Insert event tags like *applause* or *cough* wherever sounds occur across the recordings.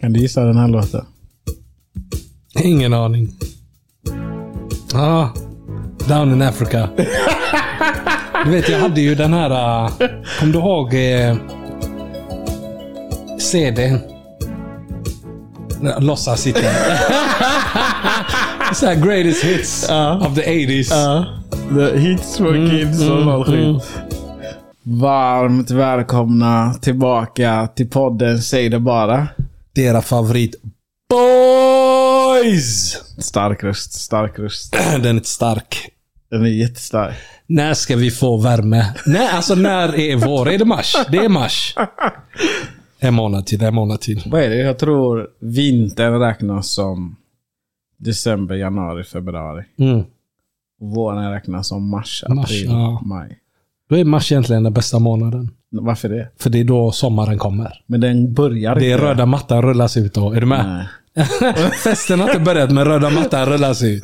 Kan du gissa den här låten? Ingen aning. Ah, Down in Africa. Du vet, jag hade ju den här... Uh, Kommer du ihåg eh, CDn? Låtsas sitta. *laughs* Så här greatest hits of the 80s. Ja. The hits for kids och all skit. Varmt välkomna tillbaka till podden Säg det bara. Dera favorit. Boys! Stark röst, stark röst. *clears throat* Den är stark. Den är jättestark. När ska vi få värme? Nej, alltså när är vår? Är det mars? Det är mars. En månad till, en månad till. Vad är det? Jag tror vintern räknas som december, januari, februari. Mm. Våren räknas som mars, Mars, april, ja. maj. Då är mars egentligen den bästa månaden. Varför det? För det är då sommaren kommer. Men den börjar Det är inte. röda mattan rullas ut då. Är du med? Nej. *laughs* Festen har inte börjat men röda mattan rullas ut.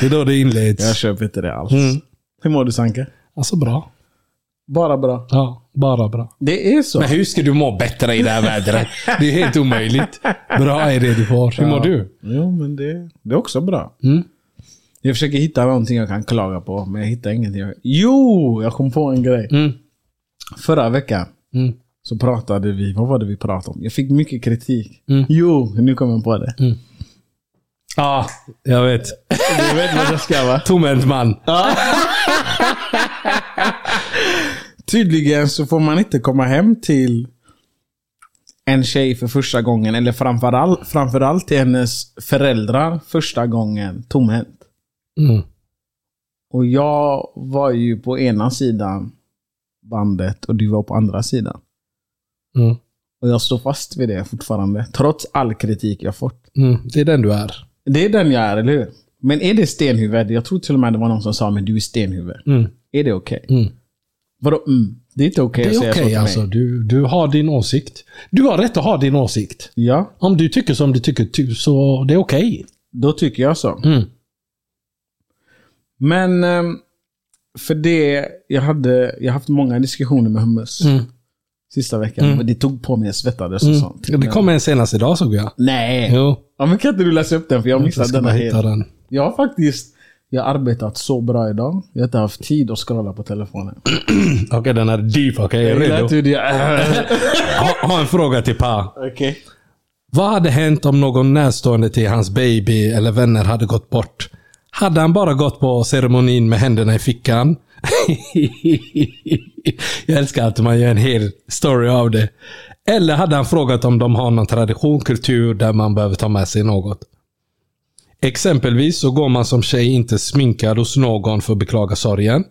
Det är då det inleds. Jag köper inte det alls. Mm. Hur mår du Sanke? Alltså bra. Bara bra. Ja, bara bra. Det är så. Men hur ska du må bättre i det här vädret? Det är helt omöjligt. Bra är det du får. Hur mår du? Jo, men det, det är också bra. Mm. Jag försöker hitta någonting jag kan klaga på, men jag hittar ingenting. Jo! Jag kom på en grej. Mm. Förra veckan Mm. så pratade vi, vad var det vi pratade om? Jag fick mycket kritik. Mm. Jo, nu kom jag på det. Ja, jag vet. Du vet vad det ska vara? Tomhänt man. Tydligen så får man inte komma hem till en tjej för första gången, eller framförallt, framförallt till hennes föräldrar första gången tomhänt. Mm. Och jag var ju på ena sidan bandet och du var på andra sidan. Mm. Och jag står fast vid det fortfarande, trots all kritik jag fått. Mm. Det är den du är. Det är den jag är, eller hur? Men är det stenhuvud? Jag tror till och med det var någon som sa men du är stenhuvud. Mm. Är det okej? Mm. Vadå mm? Det är inte okej Det att säga okej så till alltså. mig. Du, du har din åsikt. Du har rätt att ha din åsikt. Ja, Om du tycker som du tycker, ty- så det är okej. då tycker jag så. Mm. Men ehm, för det, jag hade jag haft många diskussioner med Hummus Mm. sista veckan. Mm. Och det tog på mig, jag svettades och Mm. sånt. Det kom en senast idag såg jag. Nej! Jo. Ja, men kan inte du läsa upp den? För jag missade ska den bara här hitta helt. den. Jag har faktiskt jag har arbetat så bra idag. Jag har inte haft tid att scrolla på telefonen. *clears throat* Okej, den är deep. Okej, jag är redo. det- *laughs* *laughs* Ha, ha en fråga till Pa. Okej. Vad hade hänt om någon närstående till hans baby eller vänner hade gått bort? Hade han bara gått på ceremonin med händerna i fickan? *laughs* Jag älskar att man gör en hel story av det. Eller hade han frågat om de har någon tradition, kultur där man behöver ta med sig något? Exempelvis så går man som tjej inte sminkad hos någon för att beklaga sorgen.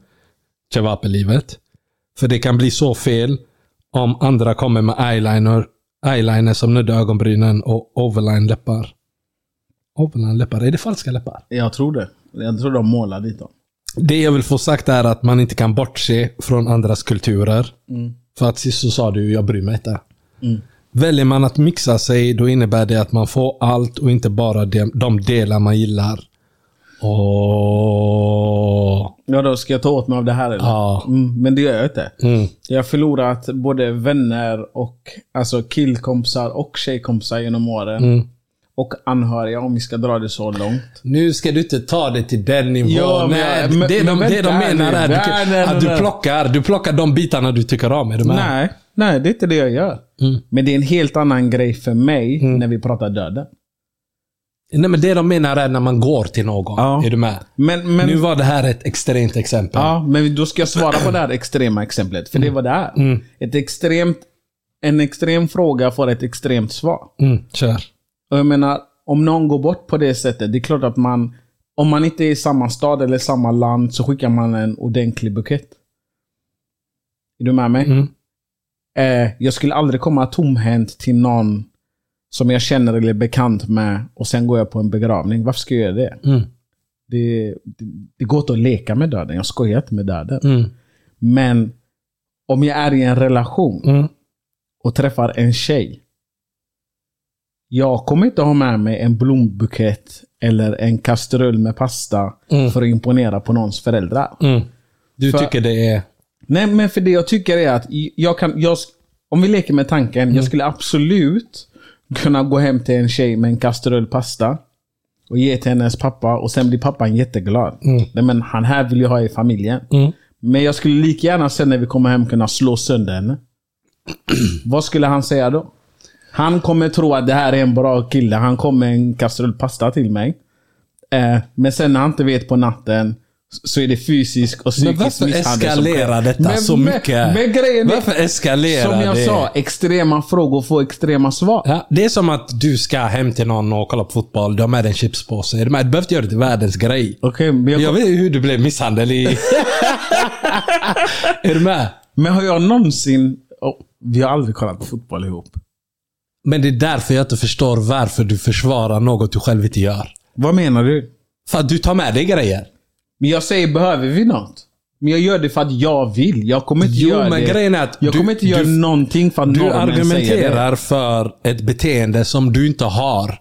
Kebab-livet. För det kan bli så fel om andra kommer med eyeliner, eyeliner som nuddar ögonbrynen och overline-läppar. Overline-läppar, är det falska läppar? Jag tror det. Jag tror de målar dit dem. Det jag vill få sagt är att man inte kan bortse från andras kulturer. För att sist så sa du, jag bryr mig inte. Väljer man att mixa sig, då innebär det att man får allt och inte bara de, de delar man gillar. Åh. Ja, då ska jag ta åt mig av det här eller? Ja. Mm, men det gör jag inte. Mm. Jag har förlorat både vänner och alltså killkompisar och tjejkompisar genom åren. Mm. Och anhöriga om vi ska dra det så långt. Nu ska du inte ta det till den nivån. Ja, men- Nej, men- det, de, det de här menar är att, att du, plockar, du plockar de bitarna du tycker om. Är du med? Nej, nej, det är inte det jag gör. Mm. Men det är en helt annan grej för mig när vi pratar döden. Nej, men det de menar är när man går till någon. Ja. Är du med? Men, men, Nu var det här ett extremt exempel. ja, men då ska jag svara på det här extrema exemplet. För det var det är. Mm. Ett extremt, en extrem fråga får ett extremt svar. Mm, kör. Och jag menar, om någon går bort på det sättet, det är klart att man... Om man inte är i samma stad eller samma land så skickar man en ordentlig bukett. Är du med mig? Mm. Eh, jag skulle aldrig komma tomhänt till någon som jag känner eller är bekant med och sen går jag på en begravning. Varför ska jag göra det? Mm. Det, det, det går inte att leka med döden. Jag skojar inte med döden. Mm. Men om jag är i en relation Mm. och träffar en tjej. Jag kommer inte ha med mig en blombukett eller en kastrull med pasta Mm. för att imponera på någons föräldrar. Mm. Du För- tycker det är... Nej, men för det jag tycker är att jag kan, jag, om vi leker med tanken, jag skulle absolut kunna gå hem till en tjej med en kastrull pasta och ge till hennes pappa och sen blir pappan jätteglad. Nej, men han här vill jag ha i familjen. Mm. Men jag skulle lika gärna sen när vi kommer hem kunna slå sönder henne. *clears throat* Vad skulle han säga då? Han kommer tro att det här är en bra kille. Han kommer en kastrull pasta till mig. Eh, men sen när han inte vet på natten så är det fysisk och Men psykisk varför misshandel som eskalerar sker. detta Men- så men- mycket? Men är, Varför eskalerar som jag det? sa, extrema frågor får extrema svar. Ja, det är som att du ska hem till någon och kolla på fotboll. Du har med dig en chipspåse. Du behöver inte göra det till världens grej. Okej, men, jag, Jag vet hur du blev misshandel i... *laughs* är du med? men har jag någonsin... Oh, vi har aldrig kollat på fotboll ihop. Men det är därför jag inte förstår varför du försvarar något du själv inte gör. Vad menar du? För att du tar med dig grejer. Men jag säger, behöver vi något? Men jag gör det för att jag vill. Jag kommer inte Jo, göra men det. grejen är att jag du- kommer inte göra du- någonting för att Du normen säger det. argumenterar för ett beteende som du inte har.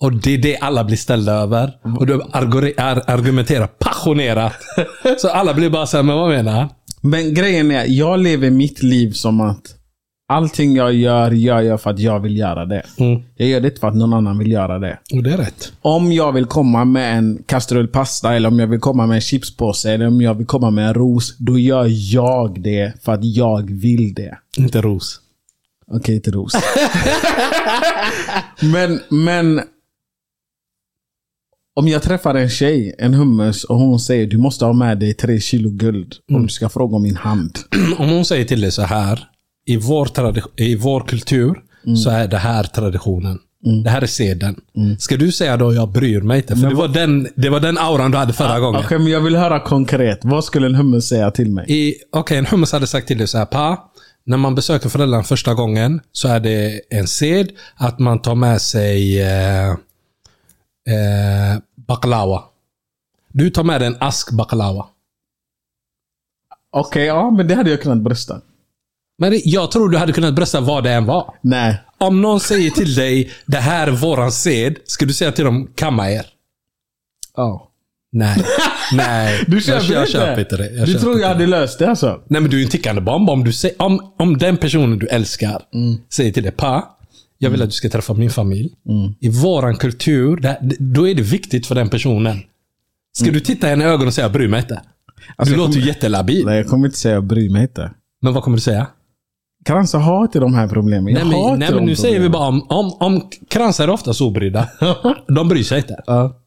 Och det är det alla blir ställda över. Och du argu- ar- argumenterar passionerat. *laughs* Så alla blir bara såhär, men vad menar han? Men grejen är, jag lever mitt liv som att allting jag gör, gör jag för att jag vill göra det. Mm. Jag gör det inte för att någon annan vill göra det. Och det är rätt. Om jag vill komma med en kastrull pasta, eller om jag vill komma med en chipspåse, eller om jag vill komma med en ros, då gör jag det för att jag vill det. Inte ros. Okej, inte ros. *laughs* men, men... Om jag träffar en tjej, en hummus, och hon säger du måste ha med dig tre kilo guld om du ska fråga om min hand. *clears throat* Om hon säger till dig så här. I vår, i vår kultur så är det här traditionen. Det här är seden. Ska du säga då jag bryr mig inte? För det, var den, det var den auran du hade förra gången. Okej, men jag vill höra konkret. Vad skulle en hummus säga till mig? Okej, en hummus hade sagt till dig så här, Pa, när man besöker föräldrarna första gången så är det en sed att man tar med sig eh, eh, baklava. Du tar med dig en ask baklava. Okej, ja, men det hade jag kunnat brösta. Men jag tror du hade kunnat brösta vad det än var. Nej. Om någon säger till dig, det här är våran sed, ska du säga till dem, kamma er? Ja. Nej. Nej. *laughs* Du köper jag, jag inte? köper inte det. Jag du tror jag hade löst det alltså? Nej men du är en tickande bomb. Om, du säger, om, om den personen du älskar säger till dig, Pa, jag vill att du ska träffa min familj. I våran kultur, det, då är det viktigt för den personen. Ska du titta henne i ögonen och säga, bry mig inte? Alltså, du jag låter ju jättelabil. Nej, jag kommer inte säga jag bryr mig inte. Men vad kommer du säga? Kransa har inte de här problemen. Jag Nej men, nej, men nu säger vi problemen. bara om, om, om kransar är oftast obrydda. *laughs* De bryr sig inte. Ja.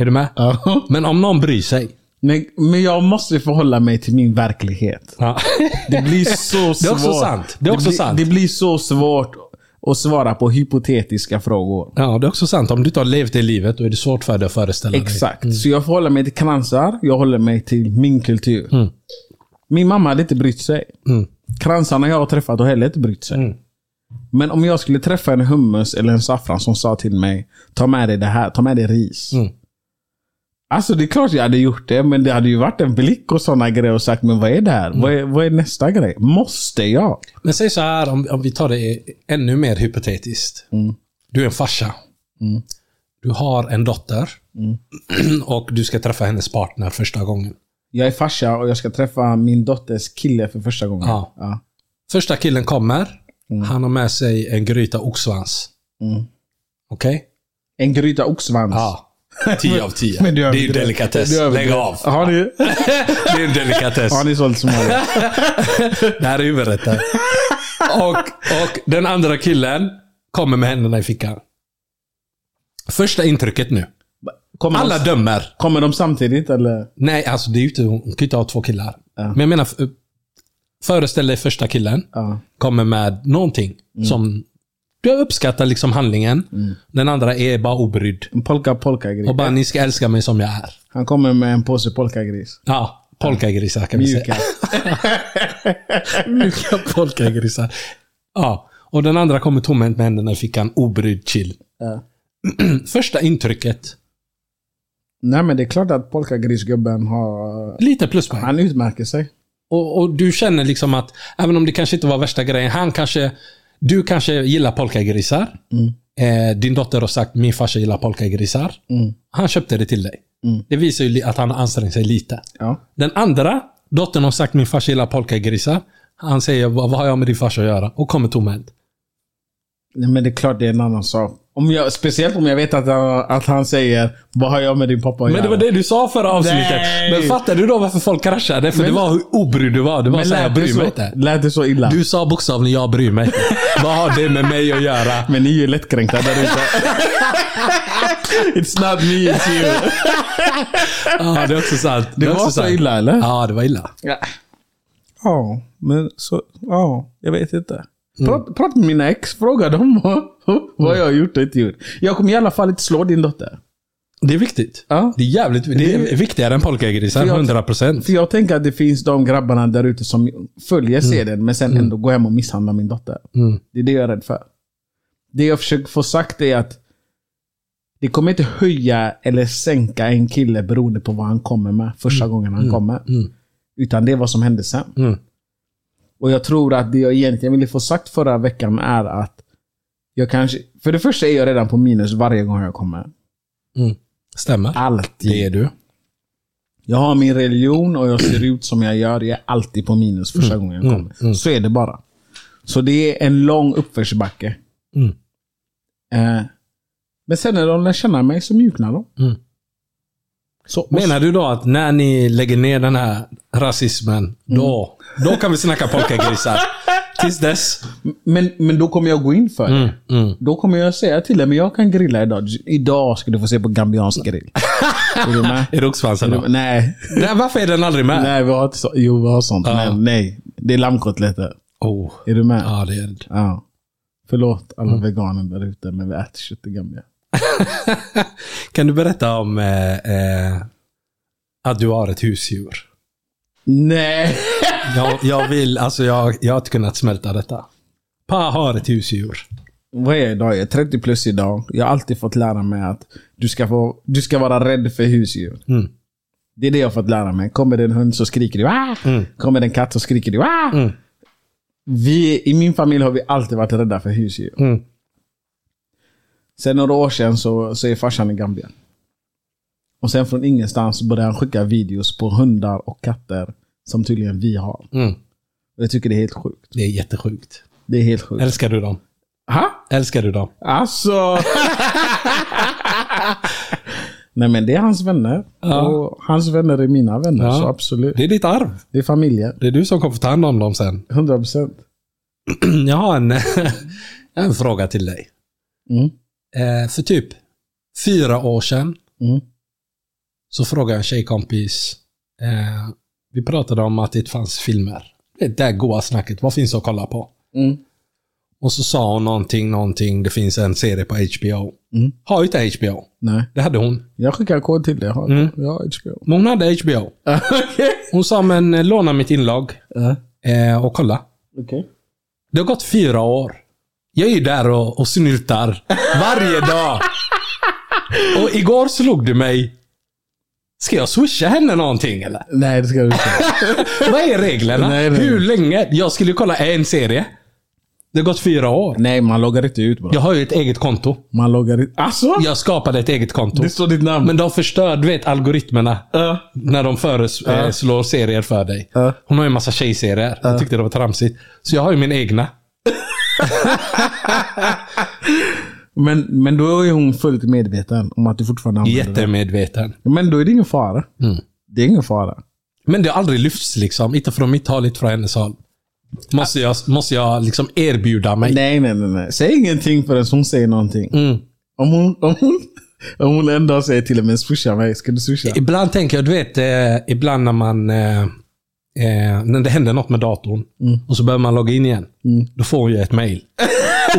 Är du med? Ja. Men om någon bryr sig. Men, men jag måste förhålla mig till min verklighet. Ja. Det blir *laughs* så svårt. Det är också sant. Det är också blir, sant. Det blir så svårt att svara på hypotetiska frågor. ja, det är också sant. Om du inte har levt det livet, då är det svårt för dig att föreställa dig. Exakt. Så jag förhåller mig till kransar. Jag håller mig till min kultur. Mm. Min mamma hade inte brytt sig. Mm. Kransarna jag har träffat har heller inte brytt sig. Mm. Men om jag skulle träffa en hummus eller en saffran som sa till mig Ta med dig det här, ta med dig ris. Mm. Alltså det är klart jag hade gjort det, men det hade ju varit en blick och sådana grejer och sagt, men vad är det här? Vad, är, vad är nästa grej? Måste jag? Men säg så här, om, om vi tar det ännu mer hypotetiskt. Du är en farsa. Du har en dotter. *clears throat* Och du ska träffa hennes partner första gången. Jag är farsa och jag ska träffa min dotters kille för första gången. Ja. Ja. Första killen kommer. Han har med sig en gryta oxsvans. Okej? En gryta oxsvans. Ja. 10 av 10. *laughs* Men Det är ju överdriver. delikatess. Lägg av. Har ni, *laughs* Det är en delikatess. har ni sålt somalia? *laughs* Det här är huvudrätten. Och, och den andra killen kommer med händerna i fickan. Första intrycket nu. Kommer, Alla de, dömer. kommer de samtidigt eller? Nej, alltså det är ju inte, hon kan ju inte ha två killar. Ja. Men jag menar, föreställ dig första killen. Ja. Kommer med någonting som du uppskattar liksom handlingen. Den andra är bara obrydd. En polka polka-gris. Och bara, ni ska älska mig som jag är. Han kommer med en påse polkagris. Ja, polkagrisar kan vi säga. Mjuka. *laughs* Mjuka polkagrisar. Ja, och den andra kommer tomhänt med händerna i fickan, obrydd, chill. Ja. *clears throat* Första intrycket, Nej men det är klart att polkagrisgubben har... lite pluspoäng. Han utmärker sig. Och, och du känner liksom att, även om det kanske inte var värsta grejen, han kanske, du kanske gillar polkagrisar. Eh, din dotter har sagt, min farsa gillar polkagrisar. Han köpte det till dig. Det visar ju att han har ansträngt sig lite. Ja. Den andra, dottern har sagt, min farsa gillar polkagrisar. Han säger, vad, vad har jag med din farsa att göra? Och kommer tomhänt. Nej, men det är klart det är en annan sak. Om jag, speciellt om jag vet att han, att han säger Vad har jag med din pappa att Men det var det du sa förra avsnittet. Nej. Men fattar du då varför folk kraschade? För Men- det var hur obrydd du var. Det var såhär, jag det, bryr så, mig inte. lät det så illa? Du sa bokstavligen, jag bryr mig. *laughs* Vad har det med mig att göra? Men ni är ju lättkränkta där ute. *laughs* It's not me, it's you. Ja, det är också sant. Det är var också så sant. illa, eller? Ja, det var illa. Ja, men så... Ja, jag vet inte. Prata, prata med mina ex. Fråga dem *laughs* vad, vad jag har gjort och inte gjort. Jag kommer i alla fall inte slå din dotter. Det är viktigt. Ja. Det är jävligt det är viktigare än polkagrisar. För jag- 100 procent. För jag tänker att det finns de grabbarna där ute som följer seden men sen ändå går hem och misshandlar min dotter. Mm. Det är det jag är rädd för. Det jag försöker få sagt är att det kommer inte höja eller sänka en kille beroende på vad han kommer med första gången han kommer. Utan det är vad som hände sen. Mm. Och jag tror att det jag egentligen ville få sagt förra veckan är att jag kanske... För det första är jag redan på minus varje gång jag kommer. Mm. Stämmer. Alltid. Det är du. Jag har min religion och jag ser ut som jag gör. Jag är alltid på minus första gången jag kommer. Så är det bara. Så det är en lång uppförsbacke. Mm. Eh, men sen när de lär känna mig så mjuknar de. Mm. Så, Menar du då att när ni lägger ner den här rasismen, då, då kan vi snacka polkagrisar? *laughs* Tills dess? men, men då kommer jag gå in för det. Mm, mm. Då kommer jag säga till dig, men jag kan grilla idag. Idag ska du få se på gambiansk *laughs* grill. är du med? Är det oxsvansen då? nej. Nej, varför är den aldrig med? nej, vi har inte så, jo vi har sånt. Ja. Men nej. Det är lammkotletter. Oh. Är du med? Ja, det är det. Ja. Förlåt alla veganer där ute, men vi äter kött i Gambia. *laughs* Kan du berätta om eh, eh, att du har ett husdjur? Nej! *laughs* Jag, jag vill, alltså jag, jag har inte kunnat smälta detta. Pa har ett husdjur. Vad är idag? Jag är 30 plus idag. Jag har alltid fått lära mig att du ska, få, du ska vara rädd för husdjur. Mm. Det är det jag har fått lära mig. Kommer det en hund så skriker du ah! Mm. Kommer det en katt så skriker du ah! Mm. Vi, I min familj har vi alltid varit rädda för husdjur. Sen några år sedan så, så är farsan i Gambia. Och sen från ingenstans började han skicka videos på hundar och katter som tydligen vi har. Mm. Jag tycker det är helt sjukt. Det är jättesjukt. Det är helt sjukt. Älskar du dem? Ha? Älskar du dem? Alltså... Nej men det är hans vänner. Ja. Och hans vänner är mina vänner. Ja. Så absolut. Det är ditt arv. Det är familjen. Det är du som kommer få ta hand om dem sen. 100%. *clears throat* Jag har en, *clears throat* en fråga till dig. Mm. Eh, för typ fyra år sedan Mm. så frågade en tjejkompis. Eh, vi pratade om att det fanns filmer. Det där goa snacket. Vad finns att kolla på? Mm. Och så sa hon någonting, någonting. Det finns en serie på HBO. Mm. Har ju inte HBO. Nej. Det hade hon. Jag skickar kod till dig. Jag Mm. jag har HBO. Men hon hade HBO. *laughs* Hon sa men eh, låna mitt inlogg Ja. eh, och kolla. Okej. Det har gått fyra år. Jag är ju där och, och snyltar varje dag. Och igår slog det mig. Ska jag swisha henne någonting eller? Nej, det ska du inte. *laughs* Vad är reglerna? Nej, nej. Hur länge? Jag skulle ju kolla en serie. Det har gått fyra år. Nej, man loggar inte ut bara. Jag har ju ett eget konto. Man loggar ut. Alltså? Jag skapade ett eget konto. Det står ditt namn. Men de förstör, du vet, algoritmerna. Ja. När de föreslår serier för dig. Ja. Hon har ju en massa tjejserier. Jag tyckte det var tramsigt. Så jag har ju min egna. Men, men då är hon fullt medveten om att du fortfarande använder det. Jättemedveten. Men då är det ingen fara. Mm. Det är ingen fara. Men det har aldrig lyfts liksom. Inte från mitt håll, inte från hennes håll. Måste jag, måste jag liksom erbjuda mig? Nej, nej, nej. nej. Säg ingenting förrän hon säger någonting. Mm. Om hon, om hon, om hon en dag säger till och med swisha mig, ska du swisha? Ibland tänker jag, du vet, eh, ibland när man... Eh, eh, när det händer något med datorn och så behöver man logga in igen. Då får hon ju ett mail.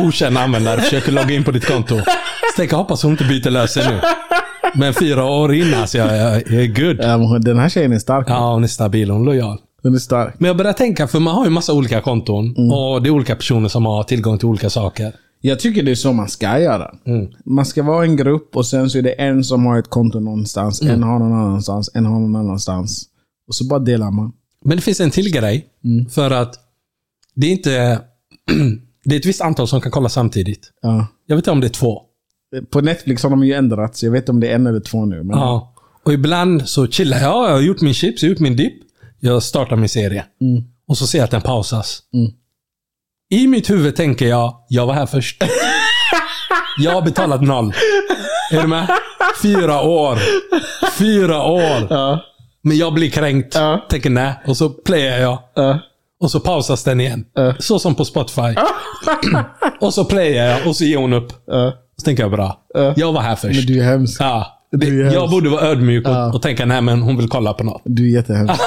*laughs* Okänd användare försöker logga in på ditt konto. Så tänker jag, hoppas hon inte byter lösen nu. Men fyra år innan, alltså jag, jag, jag är good. Ja, den här tjejen är stark. Ja, hon är stabil. Hon är lojal. Hon är stark. Men jag börjar tänka, för man har ju massa olika konton. Och det är olika personer som har tillgång till olika saker. Jag tycker det är så man ska göra. Mm. Man ska vara en grupp och sen så är det en som har ett konto någonstans, Mm. en har någon annanstans, en har någon annanstans. Och så bara delar man. Men det finns en till grej. För att det är inte... *clears throat* det är ett visst antal som kan kolla samtidigt. Ja. Jag vet inte om det är två. På Netflix har de ju ändrat, så jag vet inte om det är en eller två nu. Men Ja. Och ibland så chillar jag. Jag har gjort min chips, jag har gjort min dipp. Jag startar min serie. Och så ser jag att den pausas. Mm. I mitt huvud tänker jag, jag var här först. *laughs* jag har betalat noll. Är du med? Fyra år. Fyra år. Ja. Men jag blir kränkt. Ja. Tänker nej. Och så playar jag. Ja. Och så pausas den igen. Ja. Så som på Spotify. *clears throat* och så playar jag och så ger hon upp. Så tänker jag bra. Ja. Jag var här först. Men du är hemsk. Ja. Det, Du är jag hemsk. borde vara ödmjuk och, Ja. och tänka, nej men hon vill kolla på något. Du är jättehemsk. *laughs*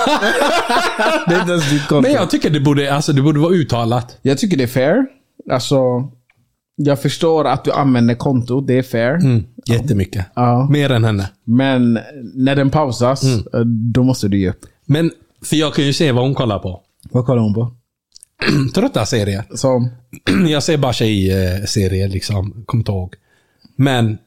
det är inte ens ditt konto. Men jag tycker det borde, alltså, det borde vara uttalat. Jag tycker det är fair. Alltså, jag förstår att du använder konto. Det är fair. Mm. Jättemycket. Ja. Mer än henne. Men när den pausas, eh, då måste du ge upp. Men, för jag kan ju se vad hon kollar på. Vad kollar hon på? *clears throat* Trötta serier. *clears throat* Som? Jag ser bara tjejserier liksom. Kommer inte ihåg. Men,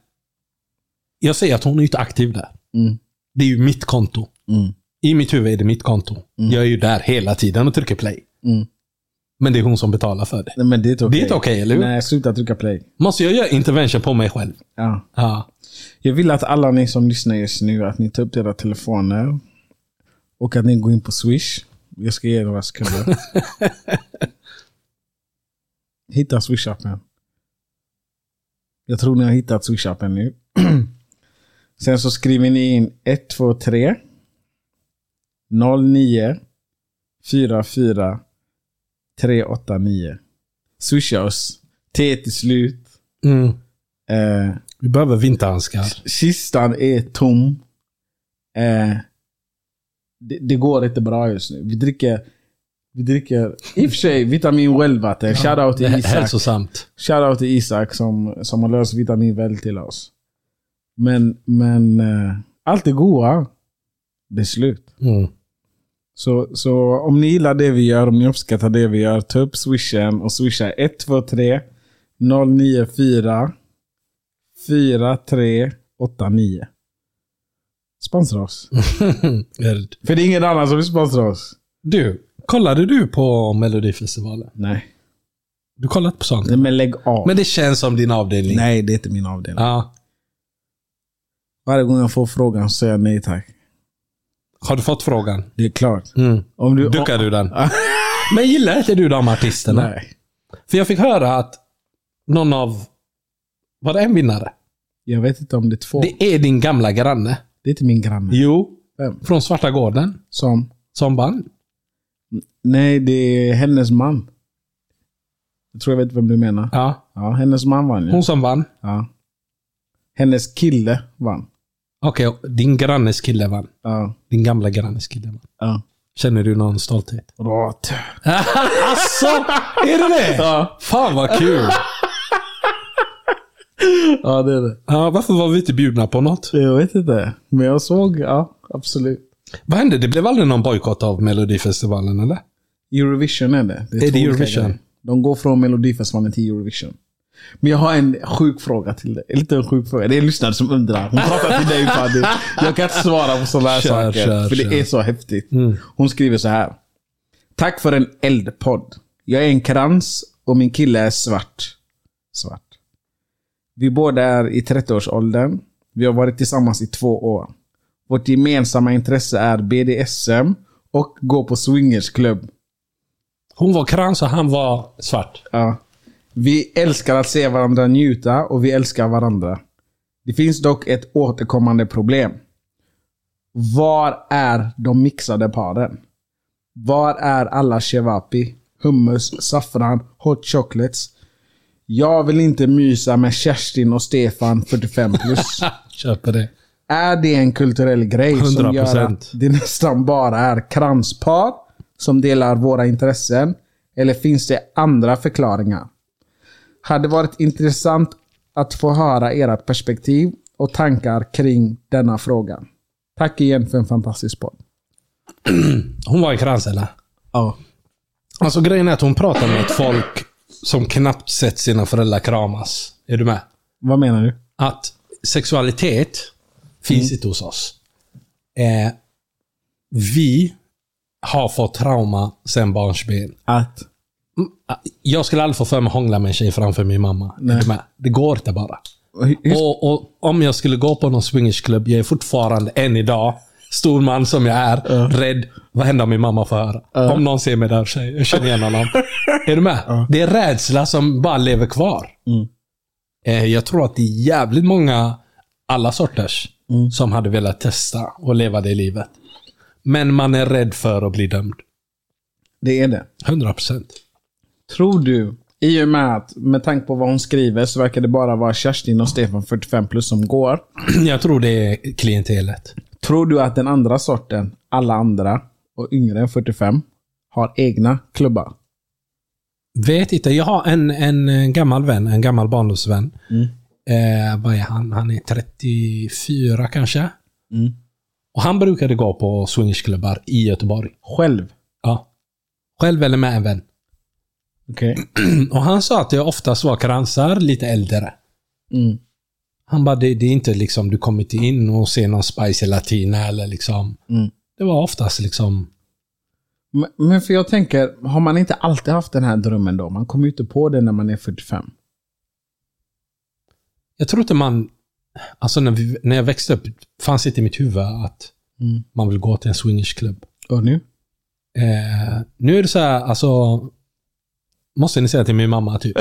jag ser att hon är inte aktiv där. Mm. Det är ju mitt konto. Mm. I mitt huvud är det mitt konto. Jag är ju där hela tiden och trycker play. Mm. Men det är hon som betalar för det. Nej, men det är inte okej. Det är inte okej, eller hur? Nej, sluta trycka play. Måste jag göra intervention på mig själv? Ja. Ja. Jag vill att alla ni som lyssnar just nu, att ni tar upp era telefoner. Och att ni går in på Swish. Jag ska ge er några sekunder. *laughs* Hitta Swish-appen. Jag tror ni har hittat Swish-appen nu. *clears throat* Sen så skriver ni in 123 09 44 389. Swisha oss. T till slut. Mm. Eh, Vi behöver vinterhandskar. Kistan är tom. Eh, det, det går inte bra just nu. Vi dricker, vi dricker i och för sig vitamin well-vatten. Shoutout till Isak. hälsosamt. Shoutout till Isak som, som har löst vitamin well till oss. Men, men eh, allt det goda, det är slut. Mm. Så, så om ni gillar det vi gör, om ni uppskattar det vi gör, ta upp swishen och swisha 123 094 4389. Sponsra oss. *laughs* För det är ingen annan som vill sponsra oss. Du, kollade du på Melodifestivalen? Nej. Du kollat på sånt? Nej men lägg av. Men det känns som din avdelning. Nej, det är inte min avdelning. Ja. Varje gång jag får frågan så säger jag nej tack. Har du fått frågan? Det är klart. Mm. Om du, Duckar du den? *laughs* Men gillar inte du de artisterna? Nej. För jag fick höra att någon av... Var det en vinnare? Jag vet inte om det är två. Det, Det är din gamla granne. är inte min granne. Jo. Vem? Från Svarta Gården. Som? Som vann. Nej, det är hennes man. Jag tror jag vet vem du menar. Ja. Ja, hennes man vann ja. Hon som vann. ja. Hennes kille vann. Okej, din grannes kille vann. Ja. Din gamla grannes kille vann. Ja. Känner du någon stolthet? Råt. *laughs* alltså, är det det? Ja. Fan vad kul. *laughs* ja, det är det. Ja, varför var vi inte bjudna på något? Jag vet inte. Men jag såg, ja, absolut. Vad hände? Det blev aldrig någon bojkott av Melodifestivalen eller? Eurovision är det. Är det två olika Eurovision? grejer. De går från Melodifestivalen till Eurovision. Men jag har en sjuk fråga till dig. Inte en sjuk fråga. Det är en lyssnare som undrar. Hon pratar till dig Fadi. Jag kan inte svara på sådana här Kör, saker. kör, för det kör. Mm. är så häftigt. Hon skriver så här. Tack för en eldpodd. Jag är en krans och min kille är svart. Svart. Vi båda är i 30-årsåldern. Vi har varit tillsammans i två år. Vårt gemensamma intresse är BDSM och gå på swingersklubb. Hon var krans och han var svart. Ja. Vi älskar att se varandra njuta och vi älskar varandra. Det finns dock ett återkommande problem. Var är de mixade paren? Var är alla shevapi, hummus, saffran, hot chocolates? Jag vill inte mysa med Kerstin och Stefan 45 plus. *laughs* Köper det. Är det en kulturell grej som gör 100%. att det nästan bara är kranspar som delar våra intressen? Eller finns det andra förklaringar? Hade varit intressant att få höra ert perspektiv och tankar kring denna fråga. Tack igen för en fantastisk podd. *clears throat* Hon var i krans eller? Ja. Alltså grejen är att hon pratar med ett folk som knappt sett sina föräldrar kramas. Är du med? Vad menar du? Att sexualitet finns inte hos oss. Eh, vi har fått trauma sen barnsben. Att? Jag skulle aldrig få för mig att hångla med en tjej framför min mamma. Med? Det går inte bara. Och, och om jag skulle gå på någon swingersklubb, jag är fortfarande än idag, stor man som jag är, rädd. Vad händer om min mamma får höra? Om någon ser mig där, tjej, jag känner igen honom. *laughs* är du med? Det är rädsla som bara lever kvar. Eh, jag tror att det är jävligt många, alla sorters, som hade velat testa och leva det livet. Men man är rädd för att bli dömd. Det är det. 100%. Tror du, i och med att med tanke på vad hon skriver så verkar det bara vara Kerstin och Stefan 45 plus som går. *clears throat* Jag tror det är klientelet. Tror du att den andra sorten, alla andra och yngre än 45, har egna klubbar? Vet inte. Jag har en, en gammal vän, en gammal barndomsvän. Eh, vad är han? Han är 34 kanske. Och han brukade gå på swingersklubbar i Göteborg. Själv? Ja. Själv eller med en vän. Okej. *clears throat* Och han sa att det oftast var kransar lite äldre. Mm. Han bara, det, det är inte liksom, du kommer inte in och ser någon spicy latina eller liksom. Mm. Det var oftast liksom, Men- Men för jag tänker, har man inte alltid haft den här drömmen då? Man kommer ju inte på det när man är 45. jag tror inte man, alltså när, vi, när jag växte upp, fanns inte i mitt huvud att Mm. man vill gå till en swingersklubb. Och nu? Eh, nu är det så här, alltså... Måste ni säga till min mamma typ.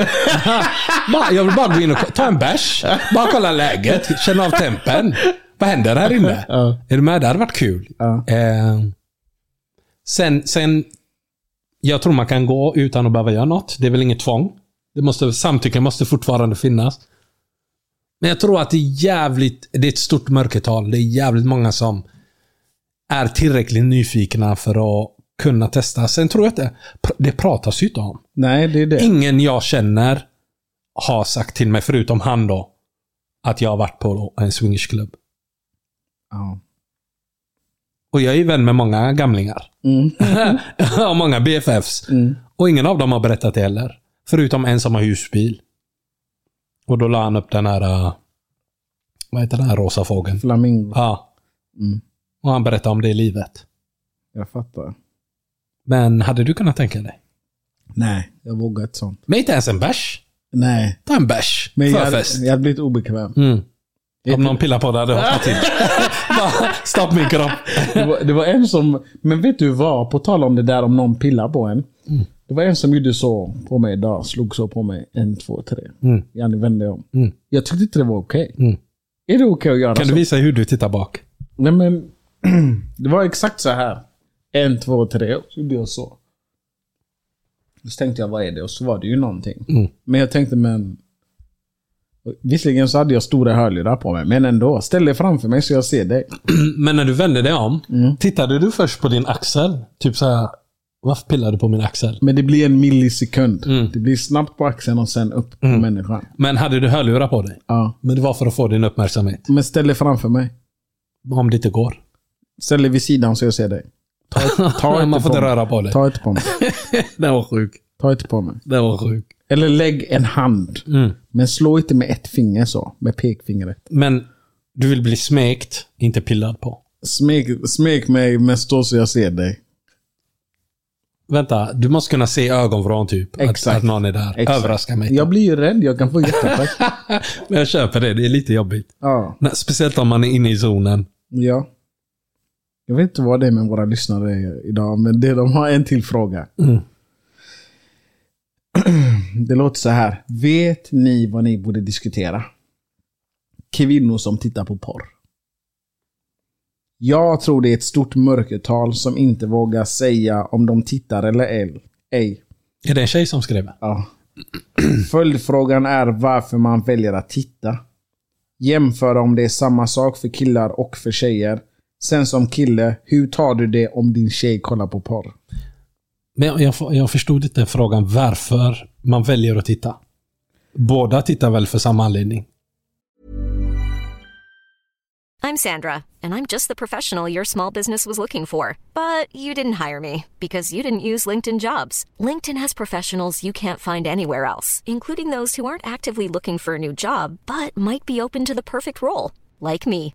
*laughs* jag vill bara gå in och ta en bärs. Bara kolla läget. Känna av tempen. Vad händer här inne? Ja. Är du med? Det hade varit kul. Ja. Eh, sen, sen... Jag tror man kan gå utan att behöva göra något. Det är väl inget tvång. Det måste, samtycke måste fortfarande finnas. Men jag tror att det är jävligt... Det är ett stort mörkertal. Det är jävligt många som är tillräckligt nyfikna för att kunna testa. Sen tror jag att det, det pratas ju inte om. Nej, det är det. Ingen jag känner har sagt till mig, förutom han då, att jag har varit på en swingersklubb. Ja. Och jag är vän med många gamlingar. Mm. *laughs* och många BFFs. Mm. Och ingen av dem har berättat det heller. Förutom en som har husbil. Och då la han upp den här... äh, vad heter den här rosa fågeln? Flamingo. Ja. Mm. Och han berättade om det i livet. Jag fattar. Men hade du kunnat tänka dig? Nej, jag vågar inte sånt. Men inte ens en bärs? Nej. Ta en bärs. Men jag hade, Förfest. jag hade blivit obekväm. Mm. Om någon pillar på det hade jag hoppat till. *laughs* Bara, Stopp min kropp. Det var, det var en som, men vet du vad? På tal om det där om någon pillar på en. Mm. Det var en som gjorde så på mig idag. Slog så på mig. En, två, tre. Mm. Janne vände om. Mm. Jag tyckte inte det var okej. Mm. Är det okej att göra Kan så? du visa hur du tittar bak? Nej men, *clears throat* det var exakt så här. En, två, tre. Så gjorde jag så. Så tänkte jag, vad är det? Och så var det ju någonting. Mm. Men jag tänkte, men... Visserligen så hade jag stora hörlurar på mig, men ändå. Ställ dig framför mig så jag ser dig. *clears throat* Men när du vände dig om, Mm. tittade du först på din axel? Typ så här. Varför pillar du på min axel? Men det blir en millisekund. Mm. Det blir snabbt på axeln och sen upp på människan. Men hade du hörlurar på dig? Ja. Men det var för att få din uppmärksamhet. Men ställ dig framför mig. Om det inte går. Ställ dig vid sidan så jag ser dig. Ta, *laughs* ta Man får på inte mig. röra på dig. Ta inte *laughs* på mig. Den var sjuk. Ta inte på mig. Det var sjukt. Eller lägg en hand. Mm. Men slå inte med ett finger så. Med pekfingret. Men du vill bli smekt, inte pillad på. Smek, smek mig men stå så jag ser dig. Vänta, du måste kunna se ögonvrån typ. Att, Exakt. att någon är där. Exakt. Överraska mig. Jag blir ju rädd. Jag kan få *laughs* hjärtattack. Men jag köper det, det är lite jobbigt. ja. Speciellt om man är inne i zonen. ja. Jag vet inte vad det är med våra lyssnare idag, men det, de har en till fråga. Mm. *clears throat* Det låter så här. Vet ni vad ni borde diskutera? Kvinnor som tittar på porr. Jag tror det är ett stort mörkertal som inte vågar säga om de tittar eller ej. Är det en tjej som skrev? Ja. *clears throat* Följdfrågan är varför man väljer att titta. Jämföra om det är samma sak för killar och för tjejer. Sen som kille, hur tar du det om din tjej kollar på porr? Men jag, jag, förstod inte frågan varför man väljer att titta. Båda tittar väl för samma anledning? I'm Sandra, and I'm just the professional your small business was looking for. But you didn't hire me because you didn't use LinkedIn jobs. LinkedIn has professionals you can't find anywhere else, including those who aren't actively looking for a new job but might be open to the perfect role, like me.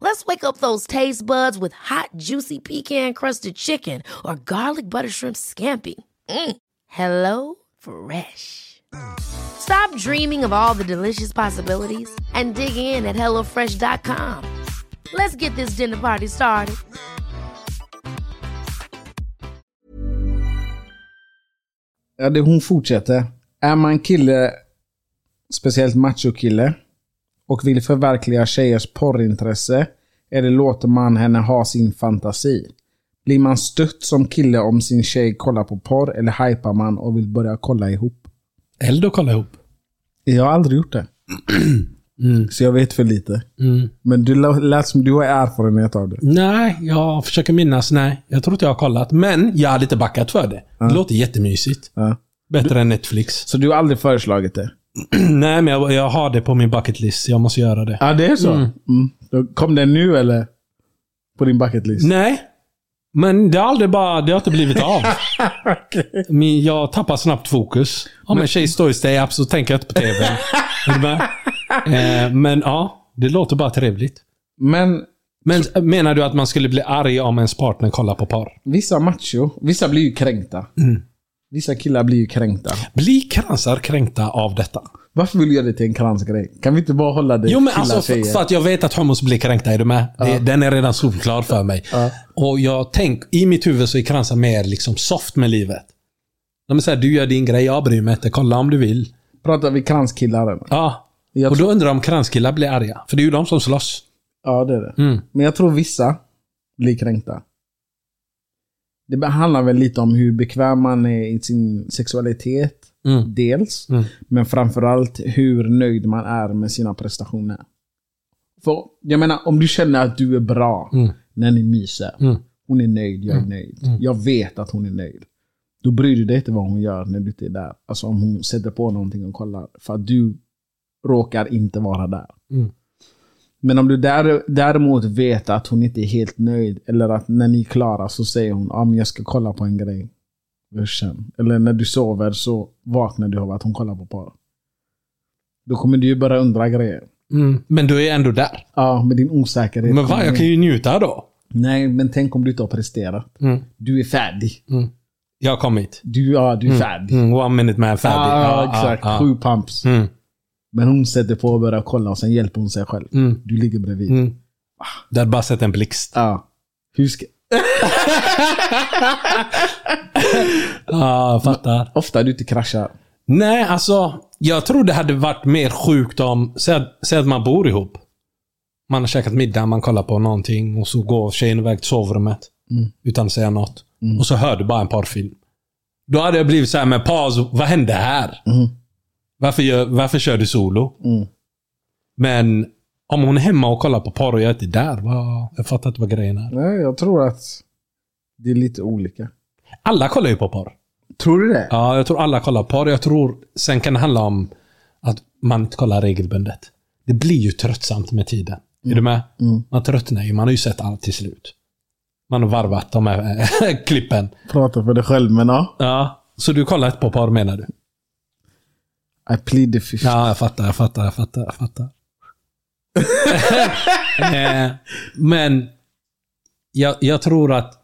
Let's wake up those taste buds with hot, juicy pecan-crusted chicken or garlic butter shrimp scampi. Mm. Hello Fresh. Stop dreaming of all the delicious possibilities and dig in at HelloFresh.com. Let's get this dinner party started. Ja, det hon fortsätter. Är man kille, speciellt machokille, och vill förverkliga tjejers porrintresse, eller låter man henne ha sin fantasi? Blir man stött som kille om sin tjej kollar på porr, eller hypar man och vill börja kolla ihop? Och kolla ihop. Jag har aldrig gjort det. *clears throat* Så jag vet för lite. Men du lät som du har erfarenhet av det. Nej, jag försöker minnas. Nej, jag tror inte jag har kollat. Men jag hade inte backat för det. Det låter jättemysigt. Ja. Bättre än Netflix. Så du har aldrig föreslagit det? *clears throat* Nej, men jag, jag har det på min bucket list. Jag måste göra det. Ja, det är så? Mm. Då Kom den nu eller? På din bucket list? Nej. Men det har aldrig bara... Det har inte blivit av. *laughs* Men jag tappar snabbt fokus. Om en tjej står i stay-up så tänker jag inte på TV. *laughs* Eh, men ja, det låter bara trevligt. Men Men menar du att man skulle bli arg om ens partner kollar på porr? vissa macho, vissa blir ju kränkta. Vissa killar blir ju kränkta. Blir kransar kränkta av detta? Varför vill du göra det till en kransgrej? Kan vi inte bara hålla det Jo men alltså för, för att jag vet att homos blir kränkta, är du med? Det, den är redan solklar för mig. Och jag tänk, i mitt huvud så är kransar mer liksom soft med livet. De är såhär, du gör din grej, jag bryr mig inte. Kolla om du vill. Pratar vi kranskillar eller? Ja. Jag och då undrar jag om kranskillar blir arga. För det är ju de som slåss. Ja, det är det. Mm. Men jag tror vissa blir kränkta. Det handlar väl lite om hur bekväm man är i sin sexualitet. Mm. Dels. Mm. Men framförallt hur nöjd man är med sina prestationer. För jag menar, om du känner att du är bra Mm. när ni myser. Mm. Hon är nöjd, jag är nöjd. Jag vet att hon är nöjd. Då bryr du dig inte vad hon gör när du inte är där. Alltså om hon sätter på någonting och kollar. För att du råkar inte vara där. Mm. Men om du där, däremot vet att hon inte är helt nöjd. Eller att när ni är klara så säger hon ah, men jag ska kolla på en grej. Sen. Eller när du sover så vaknar du av att hon kollar på porr. Då kommer du ju börja undra grejer. Mm. Men du är ändå där. Ja, med din osäkerhet. Men va, jag kan ju njuta då. Nej, men tänk om du inte har presterat. Mm. Du är färdig. Jag har kommit. Du, ja, du är färdig. Mm, one minute man, färdig. Ja, exakt. ja, Sju pumps. Mm. Men hon sätter på och börjar kolla och sen hjälper hon sig själv. Mm. Du ligger bredvid. Mm. Du hade bara sett en blixt. Ja. Hur ska... *laughs* Jag fattar. Ofta du inte kraschar. Nej, alltså. Jag tror det hade varit mer sjukt om... Säg att, att man bor ihop. Man har käkat middag, man kollar på någonting och så går tjejen iväg till sovrummet. Utan att säga något. Och så hör du bara en porrfilm. Då hade jag blivit så här, men paus, vad hände här? Varför, gör, varför kör du solo? Men om hon är hemma och kollar på porr och jag är inte där, vad, jag fattar inte vad grejen är. Nej, jag tror att det är lite olika. Alla kollar ju på porr. Tror du det? Ja, jag tror alla kollar porr. Jag tror, sen kan det handla om att man inte kollar regelbundet. Det blir ju tröttsamt med tiden. Är du med? Man tröttnar ju. Man har ju sett allt till slut. Man har varvat de här *laughs* klippen. Prata för dig själv, men ja. Ja, så du kollar inte på porr menar du? I plead the fifth. Ja, jag fattar, jag fattar, jag fattar. Jag fattar. *laughs* Eh, Men jag, jag tror att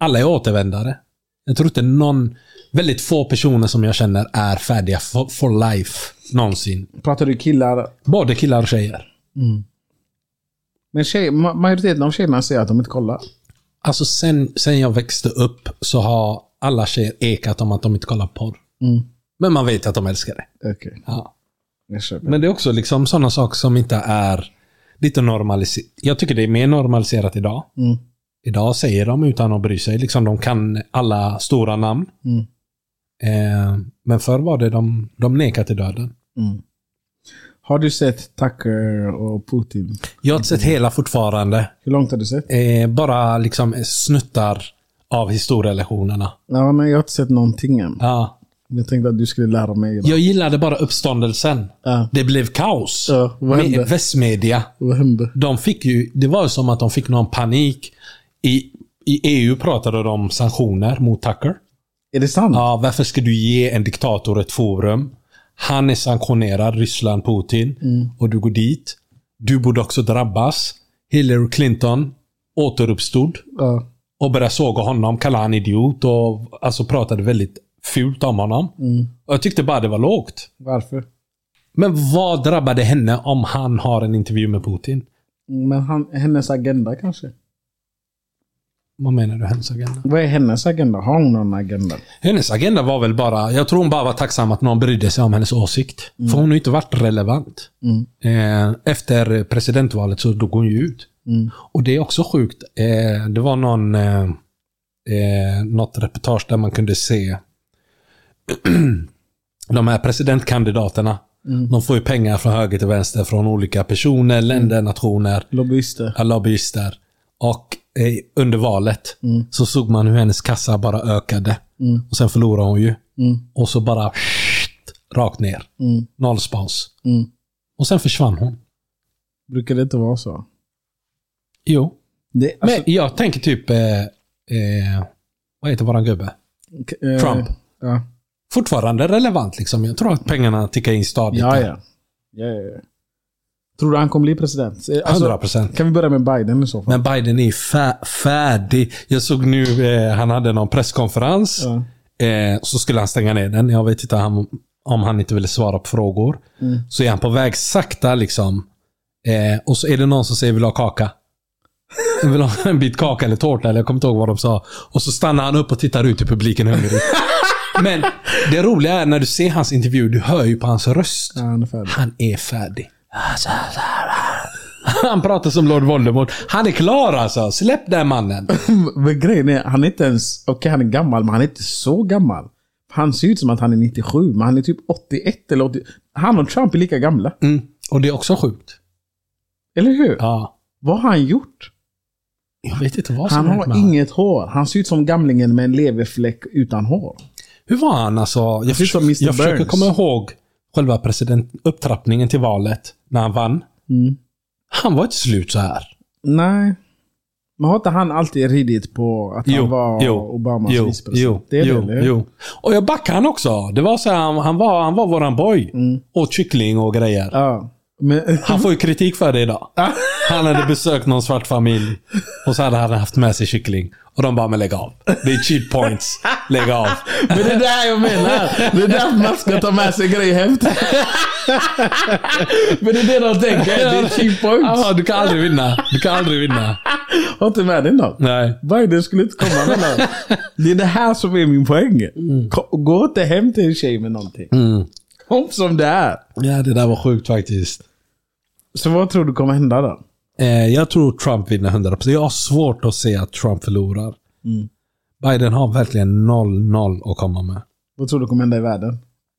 alla är återvändare. Jag tror inte någon, väldigt få personer som jag känner är färdiga for, for life någonsin. Pratar du killar? Både killar och tjejer. Men tjej, ma- majoriteten av tjejerna säger att de inte kollar. Alltså sen, sen jag växte upp så har alla tjejer ekat om att de inte kollar porr. Men man vet att de älskar det. Okej, Ja. Men det är också liksom sådana saker som inte är lite normaliserat. Jag tycker det är mer normaliserat idag. Mm. Idag säger de utan att bry sig. Liksom de kan alla stora namn. Mm. Eh, men förr var det de, de nekade till döden. Har du sett Tucker och Putin? Jag har inte sett hela fortfarande. Hur långt har du sett? Eh, bara liksom snuttar av historielektionerna. Ja, men jag har inte sett någonting än. Ja. Jag tänkte att du skulle lära mig. idag. Jag gillade bara uppståndelsen. Ja. Det blev kaos. Ja, vad hände? Med västmedia. Vad hände? De fick ju, det var som att de fick någon panik. I, I EU pratade de om sanktioner mot Tucker. Är det sant? Ja, varför ska du ge en diktator ett forum? Han är sanktionerad, Ryssland, Putin. Och du går dit. Du borde också drabbas. Hillary Clinton återuppstod Ja. och började såga honom, kalla han idiot och alltså pratade väldigt fult om honom. Och jag tyckte bara det var lågt. Varför? Men vad drabbade henne om han har en intervju med Putin? Men han, hennes agenda kanske? Vad menar du, hennes agenda? Vad är hennes agenda? Har hon någon agenda? Hennes agenda var väl bara, jag tror hon bara var tacksam att någon brydde sig om hennes åsikt. För hon har ju inte varit relevant. Eh, efter presidentvalet så dog hon ju ut. Och det är också sjukt. Eh, det var någon, eh, eh, något reportage där man kunde se *clears throat* de här presidentkandidaterna. De får ju pengar från höger till vänster från olika personer, länder, nationer. Lobbyister? Ja, lobbyister. Och eh, under valet så såg man hur hennes kassa bara ökade. Och sen förlorade hon ju. Och så bara rakt ner. Noll spons. Och sen försvann hon. Brukar det inte vara så? Jo. Det, alltså, Men jag tänker typ... Eh, eh, vad heter våran gubbe? eh, Trump. Ja. Fortfarande relevant liksom. Jag tror att pengarna tickar in stadigt. Ja, ja. ja, ja. Tror du han kommer bli president? Eh, Alltså, 100%. Kan vi börja med Biden i så fall? Men Biden är fä- färdig. Jag såg nu, eh, han hade någon presskonferens. Ja. Eh, så skulle han stänga ner den. Jag vet inte om, om han inte ville svara på frågor. Mm. Så är han på väg sakta liksom. Eh, och så är det någon som säger vill ha kaka. Jag *laughs* vill ha en bit kaka eller tårta, eller jag kommer inte ihåg vad de sa. Och så stannar han upp och tittar ut i publiken hungrigt. Men det roliga är när du ser hans intervju, du hör ju på hans röst. Ja, han är färdig. Han är färdig. Han pratar som Lord Voldemort. Han är klar alltså. Släpp den mannen. *clears throat* Men grejen är, han är inte ens... Okej, han är gammal, men han är inte så gammal. Han ser ut som att han är 97, men han är typ 81 eller 80. Han och Trump är lika gamla. Mm. Och det är också sjukt. Eller hur? Ja. Vad har han gjort? Jag vet inte vad som Han har inget hår. Han ser ut som gamlingen med en leverfläck utan hår. Hur var han alltså? Jag, Mr. jag försöker Burns. komma ihåg själva president, upptrappningen till valet. När han vann. Mm. Han var inte slut så här. Nej. Men har inte han alltid ridit på att han var Obamas jo, vicepresident? jo, det är jo, det, eller? jo. Och jag backade han också. Det var så här, han, var, han var våran boy. Åt kyckling och grejer. Ja. Men, *laughs* Han får ju kritik för det idag. Han hade besökt någon svart familj och så hade han haft med sig kyckling. Och de bara, men lägg av. Det är cheat points. *laughs* Lägg av. men det är det här jag menar. Det är därför man ska ta med sig grejer hem. *laughs* Men det är det de tänker. Det är cheap points. Ja, du kan aldrig vinna. Du kan aldrig vinna. *laughs* Har inte med dig något. Nej. Biden skulle inte komma med något. Det är det här som är min poäng. Ko- Gå inte hem till en tjej med någonting. Kom som det är. Ja, det där var sjukt faktiskt. Så vad tror du kommer hända då? Eh, jag tror Trump vinner 100%. Jag har svårt att se att Trump förlorar. Biden har verkligen noll, noll att komma med. Vad tror du kommer hända i världen?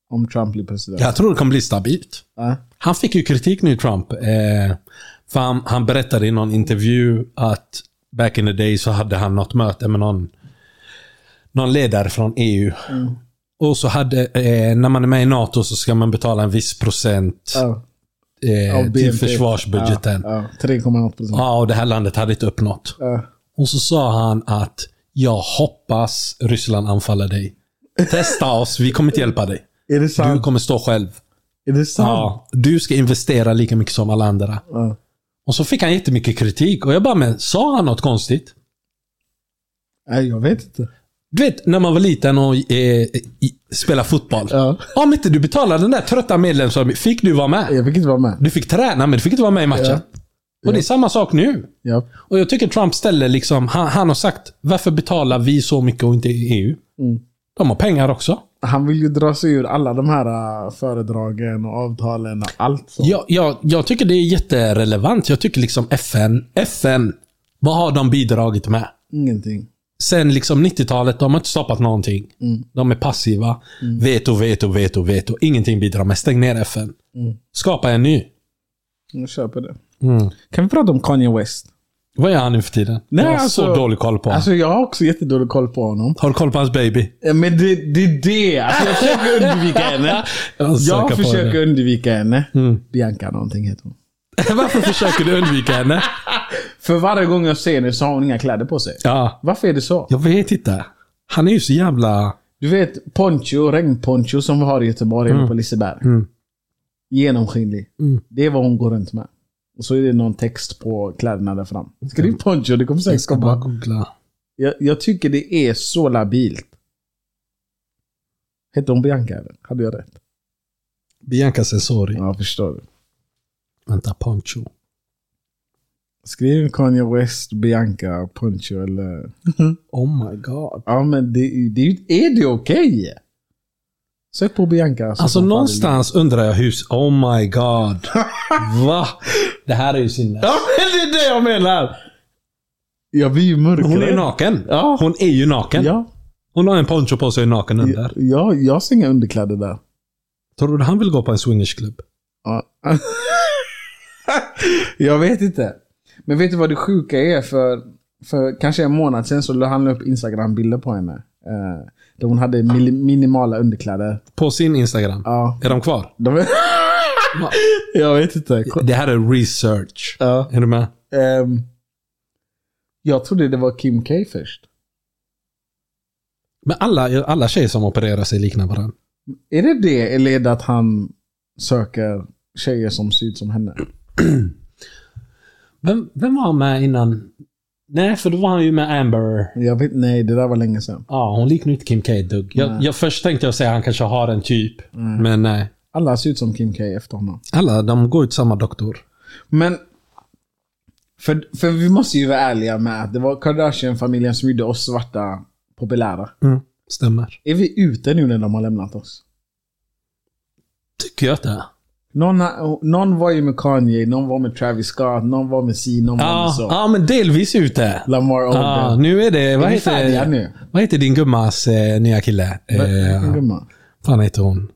Om Trump blir president? Jag tror det kommer bli stabilt. Ja. Han fick ju kritik nu, Trump. Eh, för han, han berättade i någon intervju att back in the day så hade han något möte med någon, någon ledare från EU. Och så hade, eh, när man är med i NATO så ska man betala en viss procent Ja. Eh, till försvarsbudgeten. Ja, Ja, ja. 3,8 procent. och det här landet hade inte uppnått. Ja. Och så sa han att jag hoppas Ryssland anfaller dig. Testa oss, vi kommer inte hjälpa dig. *laughs* Är det Du sant? kommer stå själv. Är det sant? Ja, du ska investera lika mycket som alla andra. Ja. Och så fick han jättemycket kritik. Och jag bara, men sa han något konstigt? Nej, jag vet inte. Du vet, när man var liten och eh, spelade fotboll. Ja. Om inte du betalade den där trötta medlemsavgiften, fick du vara med? Jag fick inte vara med. Du fick träna, men du fick inte vara med i matchen. Ja. Och det är samma sak nu. Ja. Och jag tycker Trump ställer liksom, han, han har sagt, varför betalar vi så mycket och inte EU? Mm. De har pengar också. Han vill ju dra sig ur alla de här äh, föredragen och avtalen och allt sånt. Jag, jag, jag tycker det är jätterelevant. Jag tycker liksom FN, FN, vad har de bidragit med? Ingenting. Sen liksom 90-talet, de har inte stoppat någonting. De är passiva. Veto, veto, veto, veto. Ingenting bidrar med. Stäng ner FN. Skapa en ny. Jag köper det. Mm. Kan vi prata om Kanye West? Vad är han nu för tiden? Nej, jag har alltså- så dålig koll på honom. Alltså jag har också jättedålig koll på honom. Har du koll på hans baby? Ja, Men det, det är det. Alltså jag försöker undvika henne. *laughs* Jag Jag försöker det. undvika henne. Bianca någonting heter hon. *laughs* Varför försöker du undvika henne? För varje gång jag ser henne så har hon inga kläder på sig. Ja, Varför är det så? jag vet inte. Han är ju så jävla... Du vet poncho, regnponcho som vi har i Göteborg eller på Liseberg. Genomskinlig. Det är vad hon går runt med. Och så är det någon text på kläderna där fram. Skriv poncho, det kommer Jag säkert ska bara googla. Jag, jag tycker det är så labilt. Hette hon Bianca eller? Hade jag rätt? Bianca Sensori. Ja, förstår du. Vänta, Poncho. Skriv Kanye West, Bianca, Poncho eller... *laughs* Oh my god. Ja, men det, det, är det okej? Sök på Bianca. så Alltså någonstans undrar jag hur... Oh my god. *laughs* Va? Det här är ju sinnes. det. Ja, men det är det jag menar! Jag blir ju mörkare. Hon är naken. Ja. Hon är ju naken. Ja, Hon har en poncho på sig och är naken under. ja, jag ser inga underkläder där. Tror du han vill gå på en swingersklubb? Ja. *laughs* jag vet inte. Men vet du vad det sjuka är? För, för kanske en månad sedan så la han upp Instagram-bilder på henne. Eh, där hon hade minimala underkläder. På sin Instagram? Ja. Är de kvar? De *laughs* jag vet inte. Det här är research. Ja. Är du med? Ehm, jag trodde det var Kim K först. Men alla, alla tjejer som opererar sig liknar varandra. Är det det eller är det att han söker tjejer som ser ut som henne? *clears throat* Vem, vem var han med innan? Nej, för då var han ju med Amber. Jag vet, nej, det där var länge sedan. Ja, hon liknar inte Kim K ett dugg. Jag, jag först tänkte jag säga att han kanske har en typ. Men nej. Alla ser ut som Kim K efter honom. Alla, de går ut samma doktor. Men... För, för vi måste ju vara ärliga med att det var Kardashian-familjen som gjorde oss svarta populära. Stämmer. Är vi ute nu när de har lämnat oss? Tycker jag det. Någon, någon var ju med Kanye, någon var med Travis Scott, någon var med C, någon var med Ja, så. ja, men delvis ute. Lamar Odom. Ja, nu är det... Vad färdiga heter, nu? vad heter din gummas eh, nya kille? Vilken Eh, gumma? fan heter hon?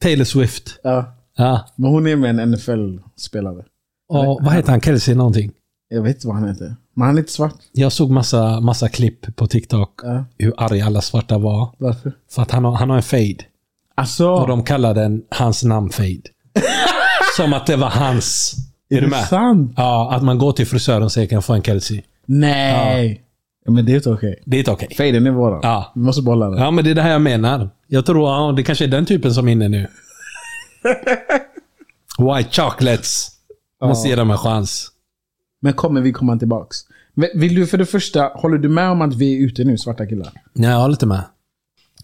Taylor Swift. Ja. Ja. Men hon är med en NFL-spelare. Och vad heter han? Kelsey någonting? Jag vet inte vad han heter. Men han är inte svart. Jag såg massa, massa klipp på TikTok. Ja. Hur arga alla svarta var. Varför? För att han har, han har en fade. Alltså, Och de kallar den hans namn-fade. *laughs* Som att det var hans. Är, är du med? sant? Ja, att man går till frisören och säger kan jag få en Kelsey? Nej. Ja. Men det är inte okej. Det är inte okej. Faden är våran. Ja. Vi måste bolla den. Ja, men det är det här jag menar. Jag tror ja, det kanske är den typen som är inne nu. *laughs* White chocolates. Måste ge dem en chans. Men kommer vi komma tillbaks? Vill du för det första, håller du med om att vi är ute nu, svarta killar? Nej, jag håller inte med.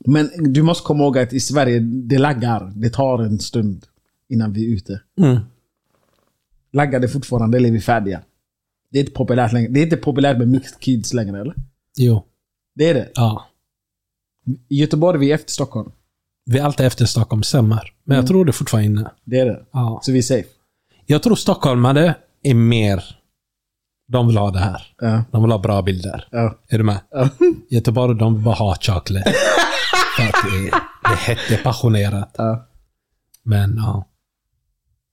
Men du måste komma ihåg att i Sverige, det laggar. Det tar en stund innan vi är ute. Mm. Laggar det fortfarande eller är vi färdiga? Det är inte populärt längre. Det är inte populärt med mixed kids längre eller? Jo. Det är det. Ja. I Göteborg är vi efter Stockholm. Vi är alltid efter Stockholm, stämmer. Men jag tror det är fortfarande inne. Det är det. Ja. Så vi är safe. Jag tror stockholmare är mer De vill ha det här. Ja. De vill ha bra bilder. Ja. Är du med? Ja. *laughs* Göteborg, de vill bara ha *laughs* att det är, det är hett, det är passionerat. Ja. Men ja.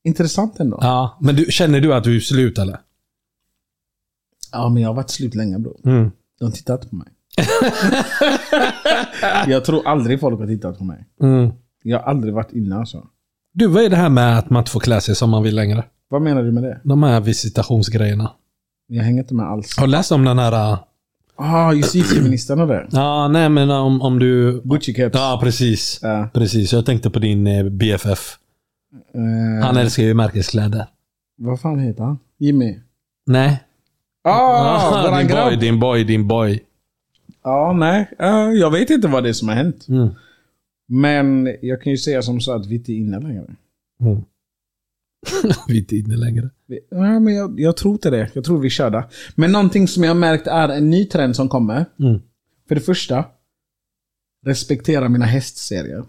Intressant ändå. ja. Men du, känner du att du är slut eller? Ja, men jag har varit slut länge bror. Mm. De har tittat på mig. *laughs* jag tror aldrig folk har tittat på mig. Mm. Jag har aldrig varit inne alltså. Du, vad är det här med att man inte får klä sig som man vill längre? Vad menar du med det? De här visitationsgrejerna. Jag hänger inte med alls. Har du läst om den här... äh, Ah, justitieministern och det. *clears throat* Ja, nej men om, om du... Gucci caps. Ja, precis. Ja. Precis, jag tänkte på din eh, BFF. Eh, Han älskar ju märkeskläder. Vad fan heter han? Jimmy? Nej. Ah, våran din boy, grabb. din boy, din boy. Ja, nej. Eh, jag vet inte vad det är som har hänt. Mm. Men jag kan ju säga som så att vi inte är inne längre. Mm. *laughs* Vi är inte inne längre. Nej, men jag, jag tror inte det. Jag tror vi är körda. Men någonting som jag har märkt är en ny trend som kommer. Mm. För det första, respektera mina hästserier.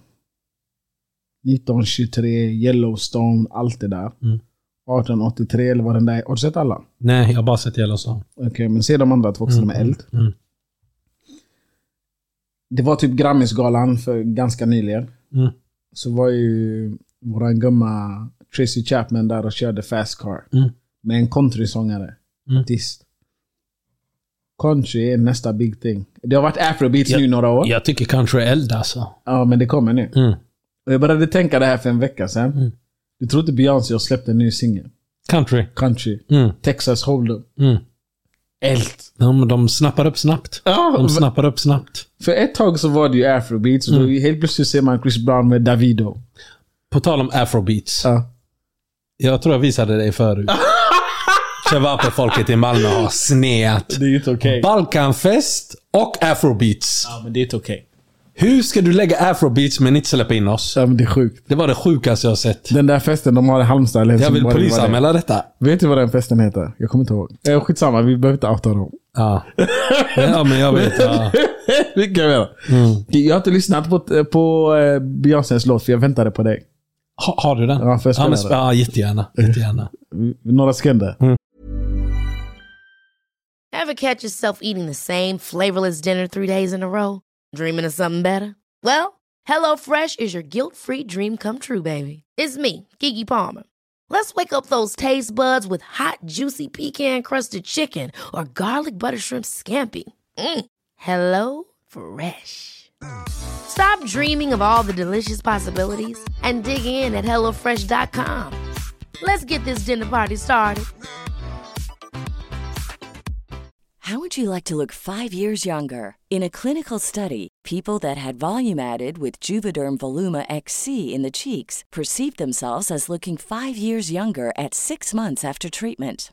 1923, Yellowstone, allt det där. Mm. 1883 eller vad den där är. Har du sett alla? Nej, jag har bara sett Yellowstone. Okej, men se de andra två också, de är eld. Mm. Det var typ Grammisgalan för ganska nyligen. Mm. Så var ju våran gumma Tracy Chapman där och körde Fast Car. Mm. Med en countrysångare. Mm. Artist. Country är nästa big thing. Det har varit afrobeats nu några år. Jag tycker country är eld alltså. Ja, men det kommer nu. Mm. Och jag började tänka det här för en vecka sedan. Mm. Du tror inte Beyoncé har släppt en ny singel? Country. Country. Mm. Texas Hold'em. Mm. Eld. De, de snappar upp snabbt. Ja, De snappar upp snabbt. för ett tag så var det ju afrobeats. Och då Mm. helt plötsligt ser man Chris Brown med Davido. På tal om afrobeats. Ja. Jag tror jag visade dig förut. *laughs* Chevape-folket i Malmö har sneat. Det är inte okej. Balkanfest och afrobeats. Ja, men det är inte okej. Hur ska du lägga afrobeats men inte släppa in oss? Ja, men det är sjukt. Det var det sjukaste jag har sett. Den där festen de har i Halmstad eller Jag vill Helsingborg, vad det polisanmäla detta. Vet du vad den festen heter? Jag kommer inte ihåg. Eh, skitsamma, vi behöver inte outa dem. Ja. ja, men jag vet. Ja. *laughs* Vilka jag menar. Jag har inte lyssnat på, på eh, Beyoncés låt för jag väntade på dig. Ha, har du den? Ja, får jag spela men, den? ja jättegärna. jättegärna. *laughs* Några sekunder. Ever catch yourself eating the same flavorless dinner three days in a row? Dreaming of something better? Well, HelloFresh is your guilt-free dream come true, baby. It's me, Kiki Palmer. Let's wake up those taste buds with hot, juicy pecan-crusted chicken or garlic butter shrimp scampi. Mm. Hello Fresh. Stop dreaming of all the delicious possibilities and dig in at HelloFresh.com. Let's get this dinner party started. How would you like to look five years younger? In a clinical study, people that had volume added with Juvederm Voluma XC in the cheeks perceived themselves as looking five years younger at six months after treatment.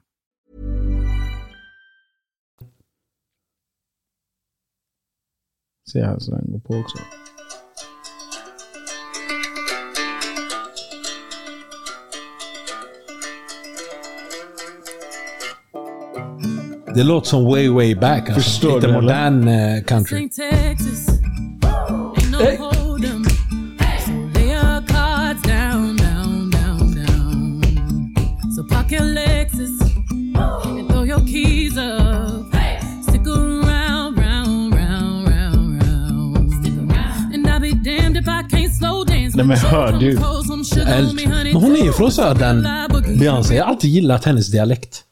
Se här så den går på också. Det låter som way way back. Alltså. Förstår Lite du, eller? modern eh, country. Texas. Nej men hör du. Men hon är ju från södern. Beyoncé. Jag har alltid gillat hennes dialekt.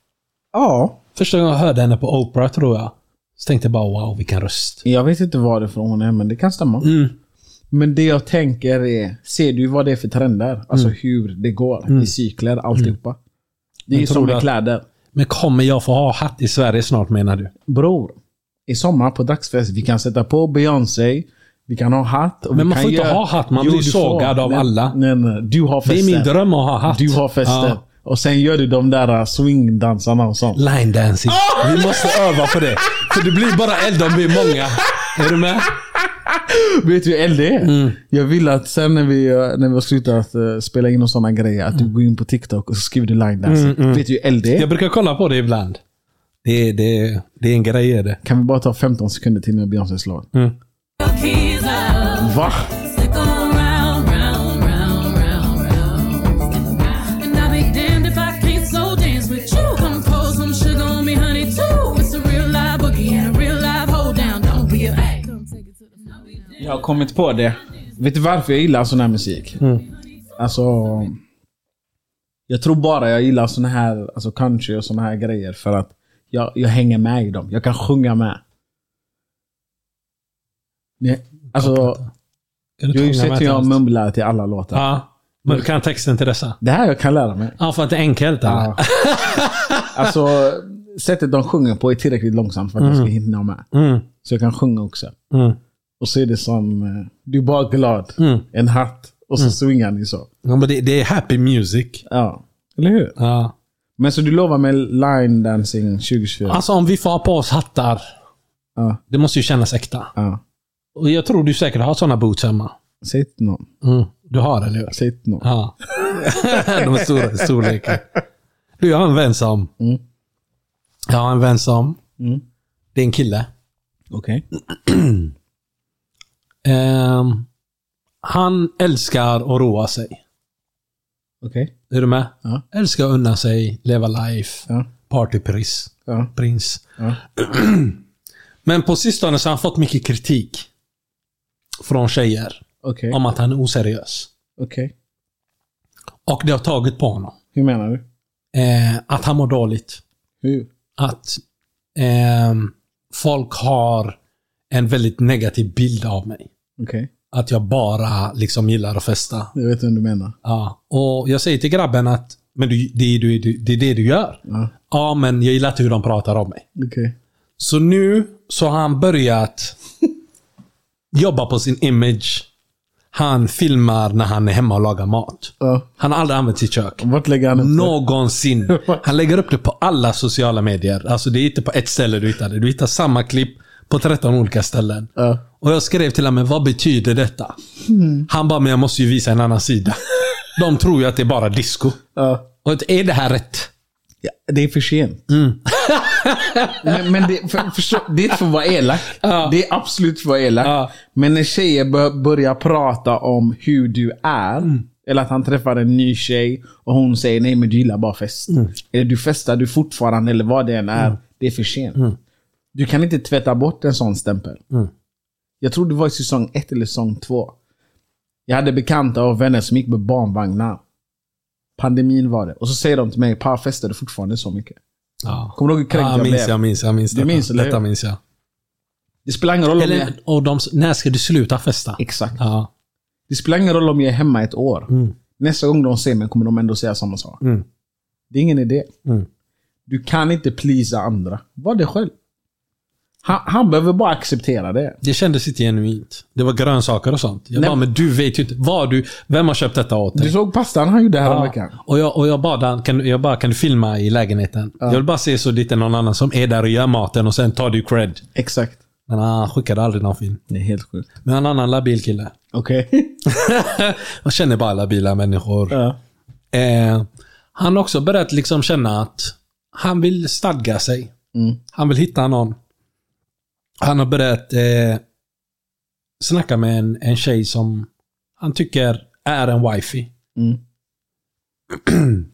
Ja. Första gången jag hörde henne på Oprah tror jag. Så tänkte jag bara wow, vilken röst. Jag vet inte varifrån hon är, men det kan stämma. Mm. Men det jag tänker är, ser du vad det är för trender? Alltså hur det går i cykler, alltihopa. Det är ju som med att- kläder. Men kommer jag få ha hatt i Sverige snart menar du? Bror, i sommar på dagsfest, vi kan sätta på Beyoncé, vi kan ha hatt. Men man får inte göra- ha hatt, man Jo, blir du får. sågad av Nej, alla. Nej, nej, du har Det fester. är min dröm att ha hatt. Du har fester. Ja. Och sen gör du de där swingdansarna och sånt. Line dancing. Vi måste öva på det. För det blir bara eld om vi är många. Är du med? Vet du hur eld det är? Mm. Jag vill att sen när vi, eh, när vi har slutat eh, spela in och sådana grejer, att du går in på TikTok och så skriver du line dancing. Vet du hur eld det är? Jag brukar kolla på det ibland. Det är, det det är en grej är det. Kan vi bara ta 15 sekunder till med Beyoncés låt? Mm. Va? Jag har kommit på det. Vet du varför jag gillar sån här musik? Alltså... Jag tror bara jag gillar sån här alltså country och såna här grejer för att jag, jag hänger med i dem. Jag kan sjunga med. Nej, alltså, du har ju oss? mumlar till alla låtar. Ja. Men du kan texten till dessa? Det här jag kan lära mig. Ja, för att det är enkelt. Ja. *laughs* alltså, sättet de sjunger på är tillräckligt långsamt för att jag ska hinna med. Mm. Så jag kan sjunga också. Mm. Och så är det som, eh, du är bara glad. Mm. En hatt. Och så swingar ni så. Ja, men det, det är happy music. Ja. Eller hur? Ja. Men så du lovar mig line dancing 2024? Alltså om vi får ha på oss hattar. Ja. Det måste ju kännas äkta. ja. Och jag tror du säkert har sådana boots hemma. Till någon. Mm. Du har eller hur? Till någon. Ja. *laughs* De är stora i storleken. Du, jag har en vän som... Mm. Jag har en vän som... Mm. Det är en kille. Okej. *clears throat* Ehm, han älskar att roa sig. Okej. Är du med? Ja. Älskar att unna sig, leva life, Ja. partyprins, Ja. prins. Ja. *clears throat* Men på sistone så har han fått mycket kritik. Från tjejer. Okej. Om att han är oseriös. Okej. Och det har tagit på honom. Hur menar du? Eh, att han mår dåligt. Hur? Att ehm, folk har en väldigt negativ bild av mig. Okej. Att jag bara liksom gillar att festa. Jag vet vad du menar. Ja. Och jag säger till grabben att men du, det, är, du, det är det du gör. Ja. Ja, men jag gillar inte hur de pratar om mig. Okej. Så nu så har han börjat jobba på sin image. Han filmar när han är hemma och lagar mat. Ja. Han har aldrig använt sitt kök. Vart lägger han upp det? Någonsin. *laughs* Han lägger upp det på alla sociala medier. Alltså det är inte på ett ställe du hittar det. Du hittar samma klipp på 13 olika ställen. Ja. Och jag skrev till honom, vad betyder detta? Han bara, men jag måste ju visa en annan sida. *laughs* De tror ju att det är bara disco. Ja. Och är det här rätt? Ja, det är för sent. *laughs* men men det, för, förstå, det är för att vara elak. Ja. Det är absolut för att vara elak. Ja. Men när tjejer bör, börjar prata om hur du är. Mm. Eller att han träffar en ny tjej och hon säger nej men du gillar bara fest. Mm. Eller du festar du fortfarande eller vad det än är. Det är för sent. Du kan inte tvätta bort en sån stämpel. Mm. Jag tror det var i säsong ett eller säsong två. Jag hade bekanta och vänner som gick med barnvagnar. Pandemin var det. Och så säger de till mig, Pa festar du fortfarande så mycket? Ja. Kommer du ihåg hur kränkt Ja, jag minns blev? jag, minns jag, minns detta. minns, eller Detta minns jag. Det spelar ingen roll om jag... Eller, och de, när ska du sluta festa? Exakt. Ja. Det spelar ingen roll om jag är hemma ett år. Mm. Nästa gång de ser mig kommer de ändå säga samma sak. Mm. Det är ingen idé. Mm. Du kan inte pleasa andra. Var det själv. Han, han behöver bara acceptera det. Det kändes inte genuint. Det var grönsaker och sånt. Jag Nej. bara, men du vet ju inte. Vad du, vem har köpt detta åt dig? Du såg pastan han gjorde häromveckan. Ja. Och jag, och jag bad han, kan, jag bara, kan du filma i lägenheten? Jag vill bara se så det inte är någon annan som är där och gör maten och sen tar du cred. Exakt. Men han skickade aldrig någon film. Det är helt sjukt. Men en annan labil kille. *laughs* Okej. *laughs* jag känner bara labila människor. ja. Eh, han har också börjat liksom känna att han vill stadga sig. Mm. Han vill hitta någon. Han har börjat eh, snacka med en, en tjej som han tycker är en wifey. Mm. *clears throat*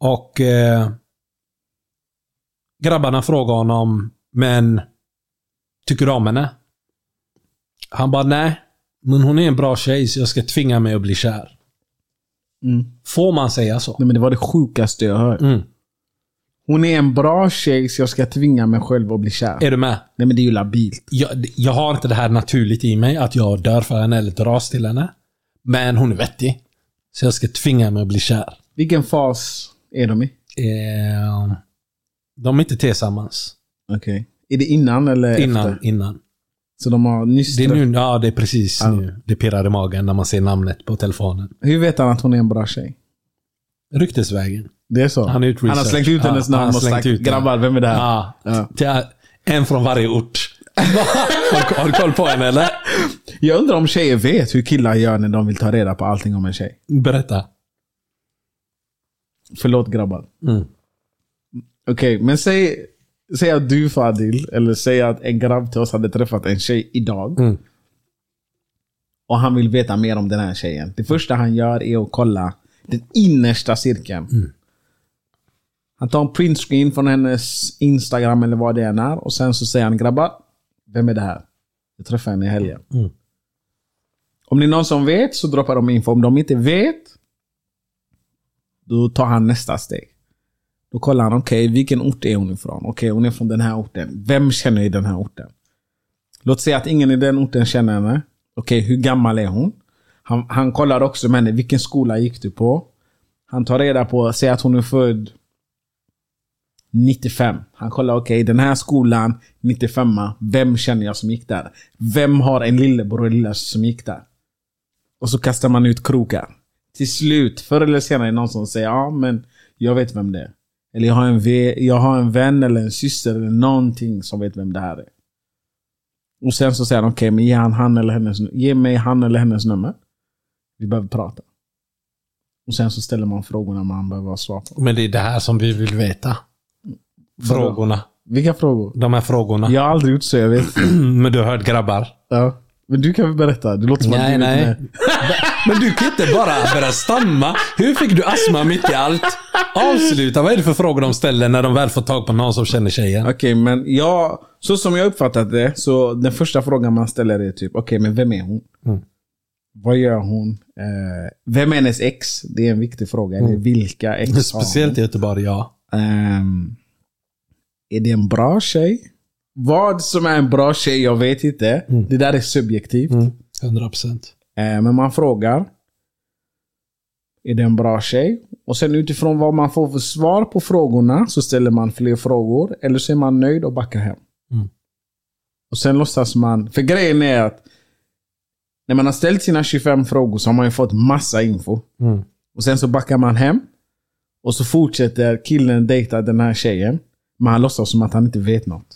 Och eh, grabbarna frågar honom, men tycker du om henne? Han bara, nej. Men hon är en bra tjej så jag ska tvinga mig att bli kär. Får man säga så? Nej, men det var det sjukaste jag hört. Mm. Hon är en bra tjej så jag ska tvinga mig själv att bli kär. Är du med? Nej men det är ju labilt. Jag, jag har inte det här naturligt i mig, att jag dör för henne eller dras till henne. Men hon är vettig. Så jag ska tvinga mig att bli kär. Vilken fas är de i? Eh, de är inte tillsammans. Okej. Är det innan eller Innan, efter? innan. Så de har nyss Det är nu, ja det är precis nu. Det pirrar i magen när man ser namnet på telefonen. Hur vet han att hon är en bra tjej? Ryktesvägen. Det är så? Han Han har slängt ut hennes han har namn och slängt sagt ut grabbar, vem är det här? Ja. En från varje ort. *laughs* har, du- har du koll på henne eller? Jag undrar om tjejer vet hur killar gör när de vill ta reda på allting om en tjej. Berätta. Förlåt grabbar. Mm. Okej, men säg, säg att du Fadil, eller säg att en grabb till oss hade träffat en tjej idag. Mm. Och han vill veta mer om den här tjejen. Det första han gör är att kolla den innersta cirkeln. Mm. Han tar en printscreen från hennes Instagram eller vad det än är. Och sen så säger han grabbar, vem är det här? Jag träffade henne i helgen. Mm. Om det är någon som vet så droppar de info. Om de inte vet, då tar han nästa steg. Då kollar han, okej, vilken ort är hon ifrån? Okej, hon är från den här orten. Vem känner i den här orten? Låt säga att ingen i den orten känner henne. Okej, hur gammal är hon? Han, han kollar också med henne, vilken skola gick du på? Han tar reda på, säg att hon är född 95. Han kollar, okej, den här skolan, 95 vem känner jag som gick där? Vem har en lillebror eller lillasyster som gick där? Och så kastar man ut krokar. Till slut, förr eller senare är det någon som säger ja men jag vet vem det är. Eller jag har en, jag har en vän eller en syster eller någonting som vet vem det här är. Och sen så säger han okej men ge, han, han eller hennes, ge mig han eller hennes nummer. Vi behöver prata. Och sen så ställer man frågorna man behöver ha svar på. Men det är det här som vi vill veta. Frågorna. Vilka frågor? De här frågorna. Jag har aldrig gjort så, jag vet. *clears throat* Men du har hört grabbar? Ja. Men du kan väl berätta? Det låter som att du nej. *laughs* Men du kan inte bara börja stamma. Hur fick du astma mitt i allt? Avsluta. Vad är det för frågor de ställer när de väl får tag på någon som känner tjejen? Okej, men jag, så som jag uppfattat det, så den första frågan man ställer är typ, okej, men vem är hon? Mm. Vad gör hon? Eh, vem är hennes ex? Det är en viktig fråga. Eller vilka ex har hon? Speciellt i Göteborg, ja. Ehm, är det en bra tjej? Vad som är en bra tjej, jag vet inte. Det där är subjektivt. Mm. 100 procent. Eh, men man frågar. Är det en bra tjej? Och sen utifrån vad man får för svar på frågorna så ställer man fler frågor. Eller så är man nöjd och backar hem. Mm. Och sen låtsas man... För grejen är att när man har ställt sina 25 frågor så har man ju fått massa info. Mm. Och sen så backar man hem. Och så fortsätter killen dejta den här tjejen. Men han låtsas som att han inte vet något.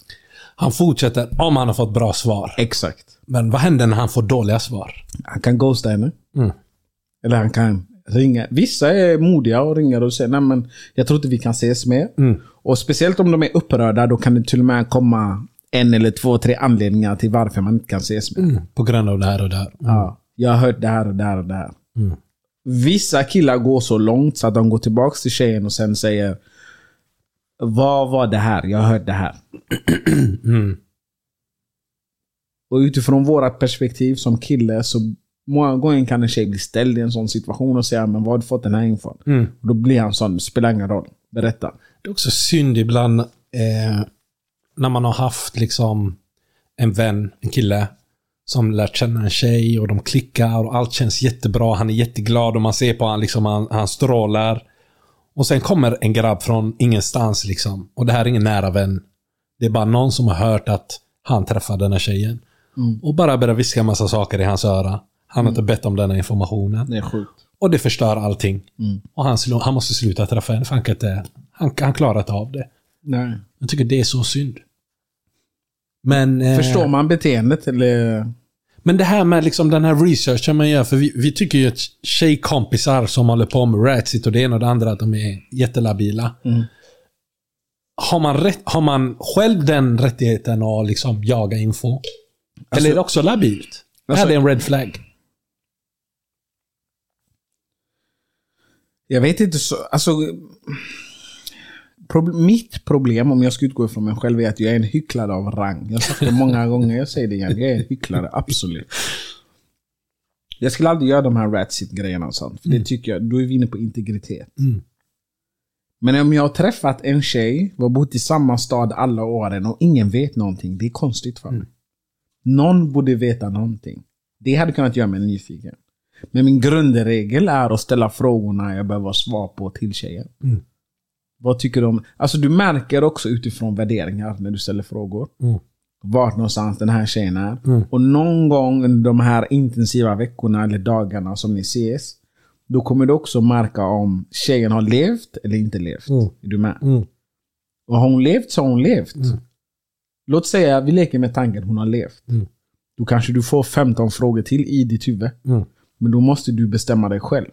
Han fortsätter om han har fått bra svar. Exakt. Men vad händer när han får dåliga svar? Han kan ghosta henne. Mm. Eller han kan ringa. Vissa är modiga och ringer och säger nej men jag tror inte vi kan ses mer. Mm. Och speciellt om de är upprörda då kan det till och med komma en eller två, tre anledningar till varför man inte kan ses mer. Mm. På grund av det här och det här. Ja, jag har hört det här och det här och det här. Mm. Vissa killar går så långt så att de går tillbaka till tjejen och sen säger Vad var det här? Jag hört det här. Mm. *clears throat* Och utifrån vårt perspektiv som kille så många gånger kan en tjej bli ställd i en sån situation och säga men var har du fått den här infon? Mm. Och då blir han sån, spelar ingen roll. Berätta. Det är också synd ibland eh, när man har haft liksom en vän, en kille, som lärt känna en tjej och de klickar och allt känns jättebra. Han är jätteglad och man ser på honom, liksom, han, han strålar. Och sen kommer en grabb från ingenstans liksom. Och det här är ingen nära vän. Det är bara någon som har hört att han träffade den här tjejen. Och bara börjar viska massa saker i hans öra. Han har inte bett om den här informationen. Det är sjukt. Och det förstör allting. Och han, han måste sluta träffa henne för han inte... Han, han klarar inte av det. Nej. Jag tycker det är så synd. Men, eh, Förstår man beteendet eller? Men det här med liksom den här researchen man gör, för vi, vi tycker ju att tjejkompisar som håller på med Ratsit och det ena och det andra, att de är jättelabila. Har, man rätt, har man själv den rättigheten att liksom jaga info? Eller är det också labilt? Alltså- är det en red flag? Jag vet inte så, alltså. Prob- mitt problem om jag ska utgå ifrån mig själv är att jag är en hycklare av rang. Jag har sagt det många *laughs* gånger, jag säger det igen. Jag är en hycklare, absolut. Jag skulle aldrig göra de här ratsit-grejerna och sånt. För det tycker jag, då är vi inne på integritet. Men om jag har träffat en tjej, vi har bott i samma stad alla åren och ingen vet någonting. Det är konstigt för mig. Någon borde veta någonting. Det hade kunnat göra mig nyfiken. Men min grundregel är att ställa frågorna jag behöver svar på till tjejen. Vad tycker du om... Alltså du märker också utifrån värderingar när du ställer frågor. Vart någonstans den här tjejen är. Och någon gång under de här intensiva veckorna eller dagarna som ni ses. Då kommer du också märka om tjejen har levt eller inte levt. Är du med? Och har hon levt så har hon levt. Låt säga vi leker med tanken att hon har levt. Då kanske du får 15 frågor till i ditt huvud. Men då måste du bestämma dig själv.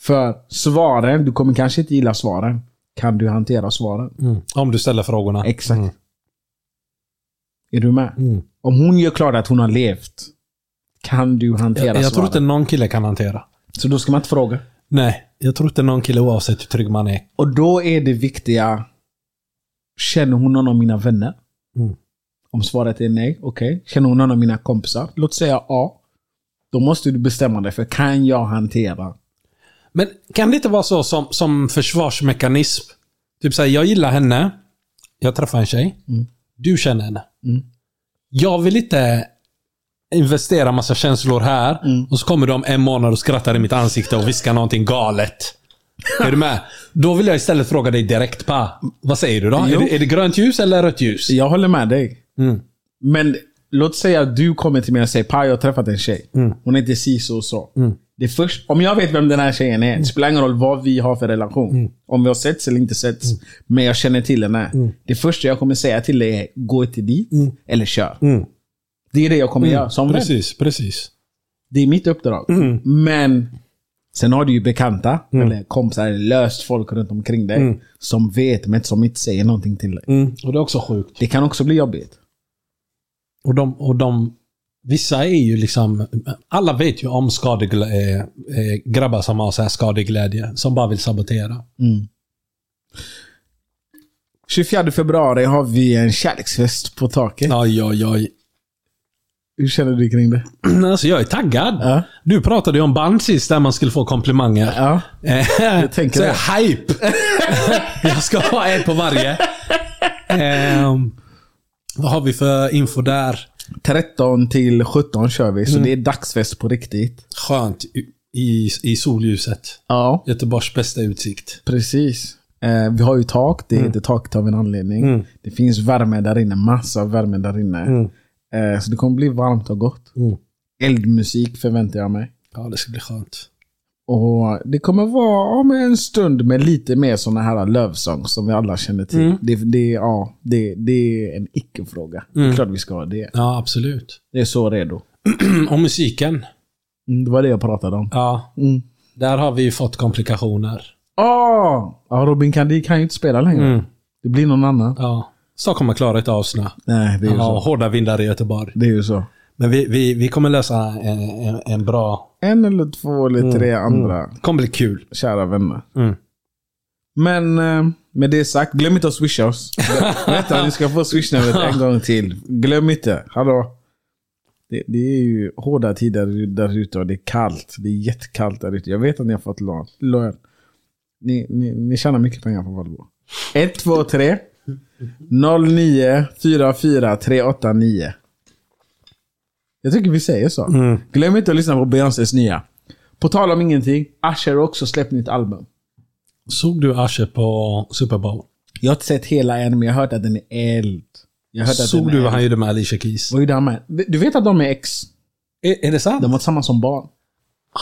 För svaren, du kommer kanske inte gilla svaren. Kan du hantera svaren? Om du ställer frågorna. Exakt. Är du med? Om hon gör klart att hon har levt, kan du hantera Jag, jag tror svaren? inte någon kille kan hantera. Så då ska man inte fråga. Nej, jag tror inte någon kille oavsett hur trygg man är. Och då är det viktiga, känner hon någon av mina vänner? Mm. Om svaret är nej, okej. Känner hon någon av mina kompisar? Låt säga ja. Då måste du bestämma dig för, kan jag hantera? Men kan det inte vara så som, som försvarsmekanism? Typ såhär, jag gillar henne. Jag träffar en tjej. Du känner henne. Jag vill inte investera massa känslor här. Och så kommer om en månad och skrattar i mitt ansikte och viskar någonting galet. *laughs* Är du med? Då vill jag istället fråga dig direkt, pa. Vad säger du då? Är det, är det grönt ljus eller rött ljus? Jag håller med dig. Mm. Men låt säga att du kommer till mig och säger Pa, jag har träffat en tjej. Mm. Hon heter si så och så. Det först, om jag vet vem den här tjejen är, det spelar ingen roll vad vi har för relation. Mm. Om vi har setts eller inte setts. Men jag känner till henne. Det första jag kommer säga till dig är, gå inte dit eller kör. Det är det jag kommer göra som vän. Mm. Precis, precis. Det är mitt uppdrag. Mm. Men sen har du ju bekanta, eller kompisar, eller löst folk runt omkring dig. Som vet, men som inte säger någonting till dig. Mm. Och det är också sjukt. Det kan också bli jobbigt. Och de, och de Vissa är ju liksom... Alla vet ju om skadeglä, eh, eh, grabbar som har så här skadeglädje. Som bara vill sabotera. 24 februari har vi en kärleksfest på taket. Oj, oj, oj. Hur känner du kring det? *clears throat* Alltså jag är taggad. Ja. Du pratade ju om band sist där man skulle få komplimanger. Ja. jag tänker så det. jag är hype. *laughs* jag ska ha en på varje. Ehm, vad har vi för info där? 13 till 17 kör vi, så det är dagsfest på riktigt. Skönt i, i, solljuset. Ja, Göteborgs bästa utsikt. precis. Eh, vi har ju tak, det heter taket av en anledning. Det finns värme där inne, massa värme där inne. Eh, så det kommer bli varmt och gott. Eldmusik förväntar jag mig. Ja, det ska bli skönt. Och Det kommer vara om en stund med lite mer såna här love songs som vi alla känner till. Det, det, ja, det, det är en icke-fråga. Det är klart vi ska ha det. Ja, absolut. Det är så redo. *clears throat* Och musiken. Mm, det var det jag pratade om. Ja. Mm. Där har vi ju fått komplikationer. Åh! Ja, Robin Kandi kan ju inte spela längre. Mm. Det blir någon annan. Ja. Stockholm har klarat av snö. Nej, det är ju Ja, så. hårda vindar i Göteborg. Det är ju så. Men vi, vi, vi kommer lösa en, en, en bra... En eller två eller tre andra kommer bli kul. kära vänner. Mm. Men eh, med det sagt, glöm inte att swisha oss. *laughs* Vänta, ni ska få swishnumret en gång till. Glöm inte. Hallå? Det, det är ju hårda tider där ute och det är kallt. Det är jättekallt där ute. Jag vet att ni har fått lån. lön. Ni, ni, ni tjänar mycket pengar på Volvo. 1, 2, 3 09 44 389. Jag tycker vi säger så. Glöm inte att lyssna på Beyoncés nya. På tal om ingenting, Usher har också släppt nytt album. Såg du Asher på Super Bowl? Jag har inte sett hela än, men jag har hört att den är eld. Jag hört att Såg du vad han gjorde med Alicia Keys? Vad gjorde han med? Du vet att de är ex? Är, är det sant? De var tillsammans som barn.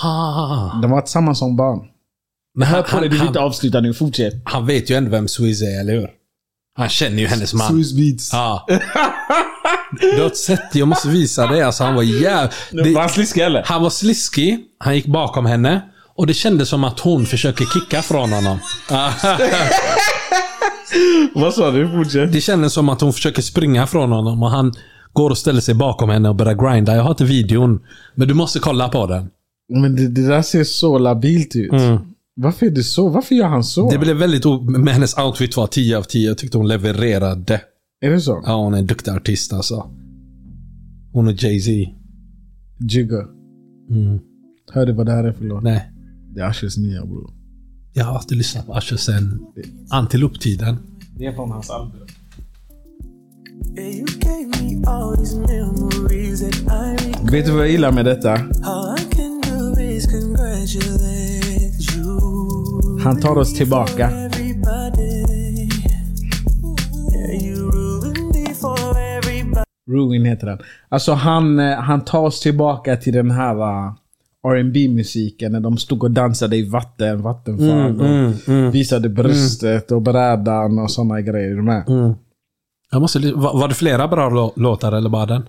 Ah. De var tillsammans som barn. Men han, på det, du vill inte avsluta nu. Fortsätt. han vet ju ändå vem Swizz är, eller hur? Han känner ju hennes man. Swiss beats. Ja. *laughs* Du har inte sett det, jag måste visa dig. Alltså, han var jävligt... Var han sliskig eller? Han var sliskig, han gick bakom henne. Och det kändes som att hon försöker kicka från honom. *laughs* Vad sa du? Fortsätt. Det kändes som att hon försöker springa från honom och han går och ställer sig bakom henne och börjar grinda. Jag har inte videon, men du måste kolla på den. Men det, det där ser så labilt ut. Varför är det så? Varför gör han så? Det blev väldigt... Men hennes outfit var 10 av 10. Jag tyckte hon levererade. Är det så? Ja, hon är en duktig artist alltså. Hon och Jay-Z. Jigga. Hör du vad det här är för låt? Nej. Det är Ushers nya bror. Jag har alltid lyssnat på Usher sen Antiloptiden. Det är från hans album. Vet du vad jag gillar med detta? Han tar oss tillbaka. Ruin heter den. Alltså han, eh, han tar oss tillbaka till den här uh, rb musiken när de stod och dansade i vatten, vattenfall. och visade bröstet och brädan och sådana grejer med. Jag måste, var, var det flera bra lå- låtar eller bara den?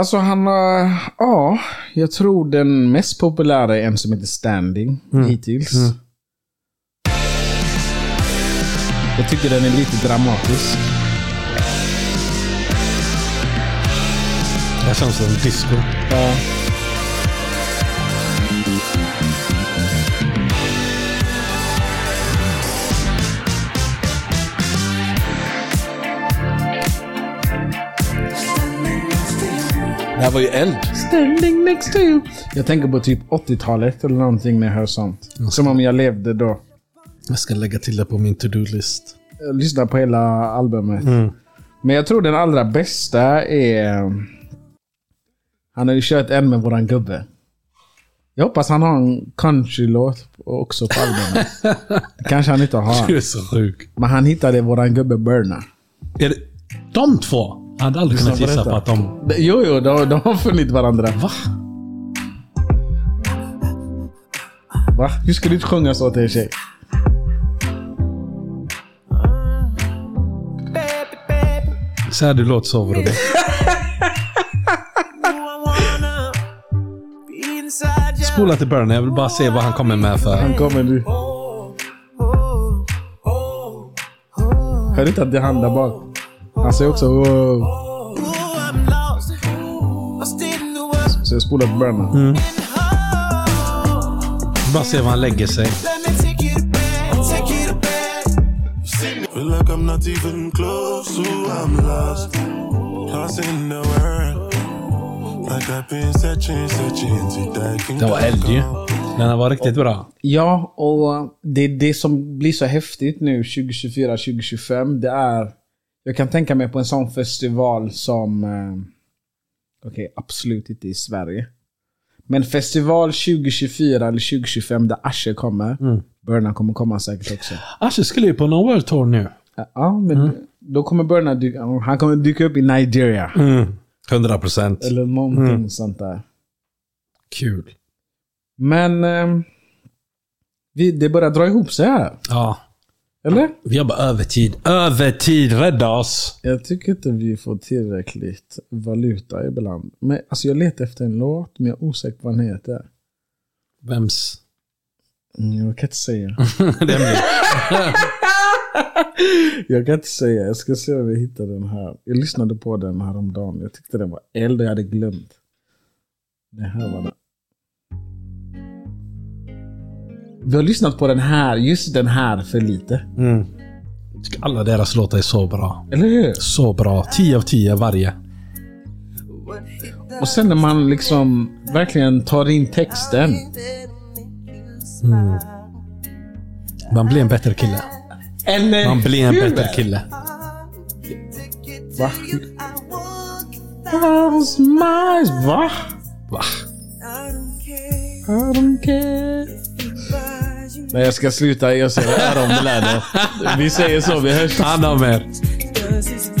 Alltså han har, ja, jag tror den mest populära är en som heter Standing hittills. Jag tycker den är lite dramatisk. Det känns som disco. Ja. Det här var ju eld. Standing next to you. Jag tänker på typ 80-talet eller någonting när jag hör sånt. Som om jag levde då. Jag ska lägga till det på min to-do-list. Jag lyssnar på hela albumet. Men jag tror den allra bästa är... Han har ju kört en med våran gubbe. Jag hoppas han har en countrylåt också på albumet. *laughs* Kanske han inte Du har. är så sjuk. Men han hittade våran gubbe Burna. Är det de två? Jag hade aldrig kunnat gissa på att de... Jo, jo, de, de har funnit varandra. Va? Va? Hur ska du inte sjunga så till en tjej? Så här du låter. I *laughs* Spola till Burner. Jag vill bara se vad han kommer med för... Han kommer nu. Hör du inte att det är han där bak? Han säger också wow. Så jag spolar på Burna. Oh, Bara se var han lägger sig. Feel like I'm not even close to I'm lost. Lost in the world. Det var eld ju. Den var riktigt bra. Ja, och det, det som blir så häftigt nu 2024-2025, det är... Jag kan tänka mig på en sån festival som... Eh, Okej, absolut inte i Sverige. Men festival 2024 eller 2025 där Asher kommer. Burna kommer komma säkert också. Asher skulle ju på någon World Tour nu. Ja, men då kommer Burna dyka... Han kommer dyka upp i Nigeria. 100 procent. Eller någonting sånt där. Kul. Men... Eh, vi, det börjar dra ihop sig här. Ja. Eller? Vi jobbar övertid. Övertid! Rädda oss! Jag tycker inte vi får tillräckligt valuta ibland. Men alltså jag letar efter en låt, men jag är osäker på vad den heter. Vems? Mm, jag kan inte säga. *laughs* *laughs* Jag kan inte säga. Jag ska se om vi hittar den här. Jag lyssnade på den häromdagen. Jag tyckte den var eld och jag hade glömt. Det här var den. Vi har lyssnat på den här, just den här för lite. Jag tycker alla deras låtar är så bra. Eller hur? Så bra. 10 av 10 varje. Och sen när man liksom verkligen tar in texten. Man blir en bättre kille. Eller Man blir en hur? bättre kille. Va? Va? Va? Nej, jag ska sluta ge oss ära om. Vi säger så, vi hörs. Han har mer. Does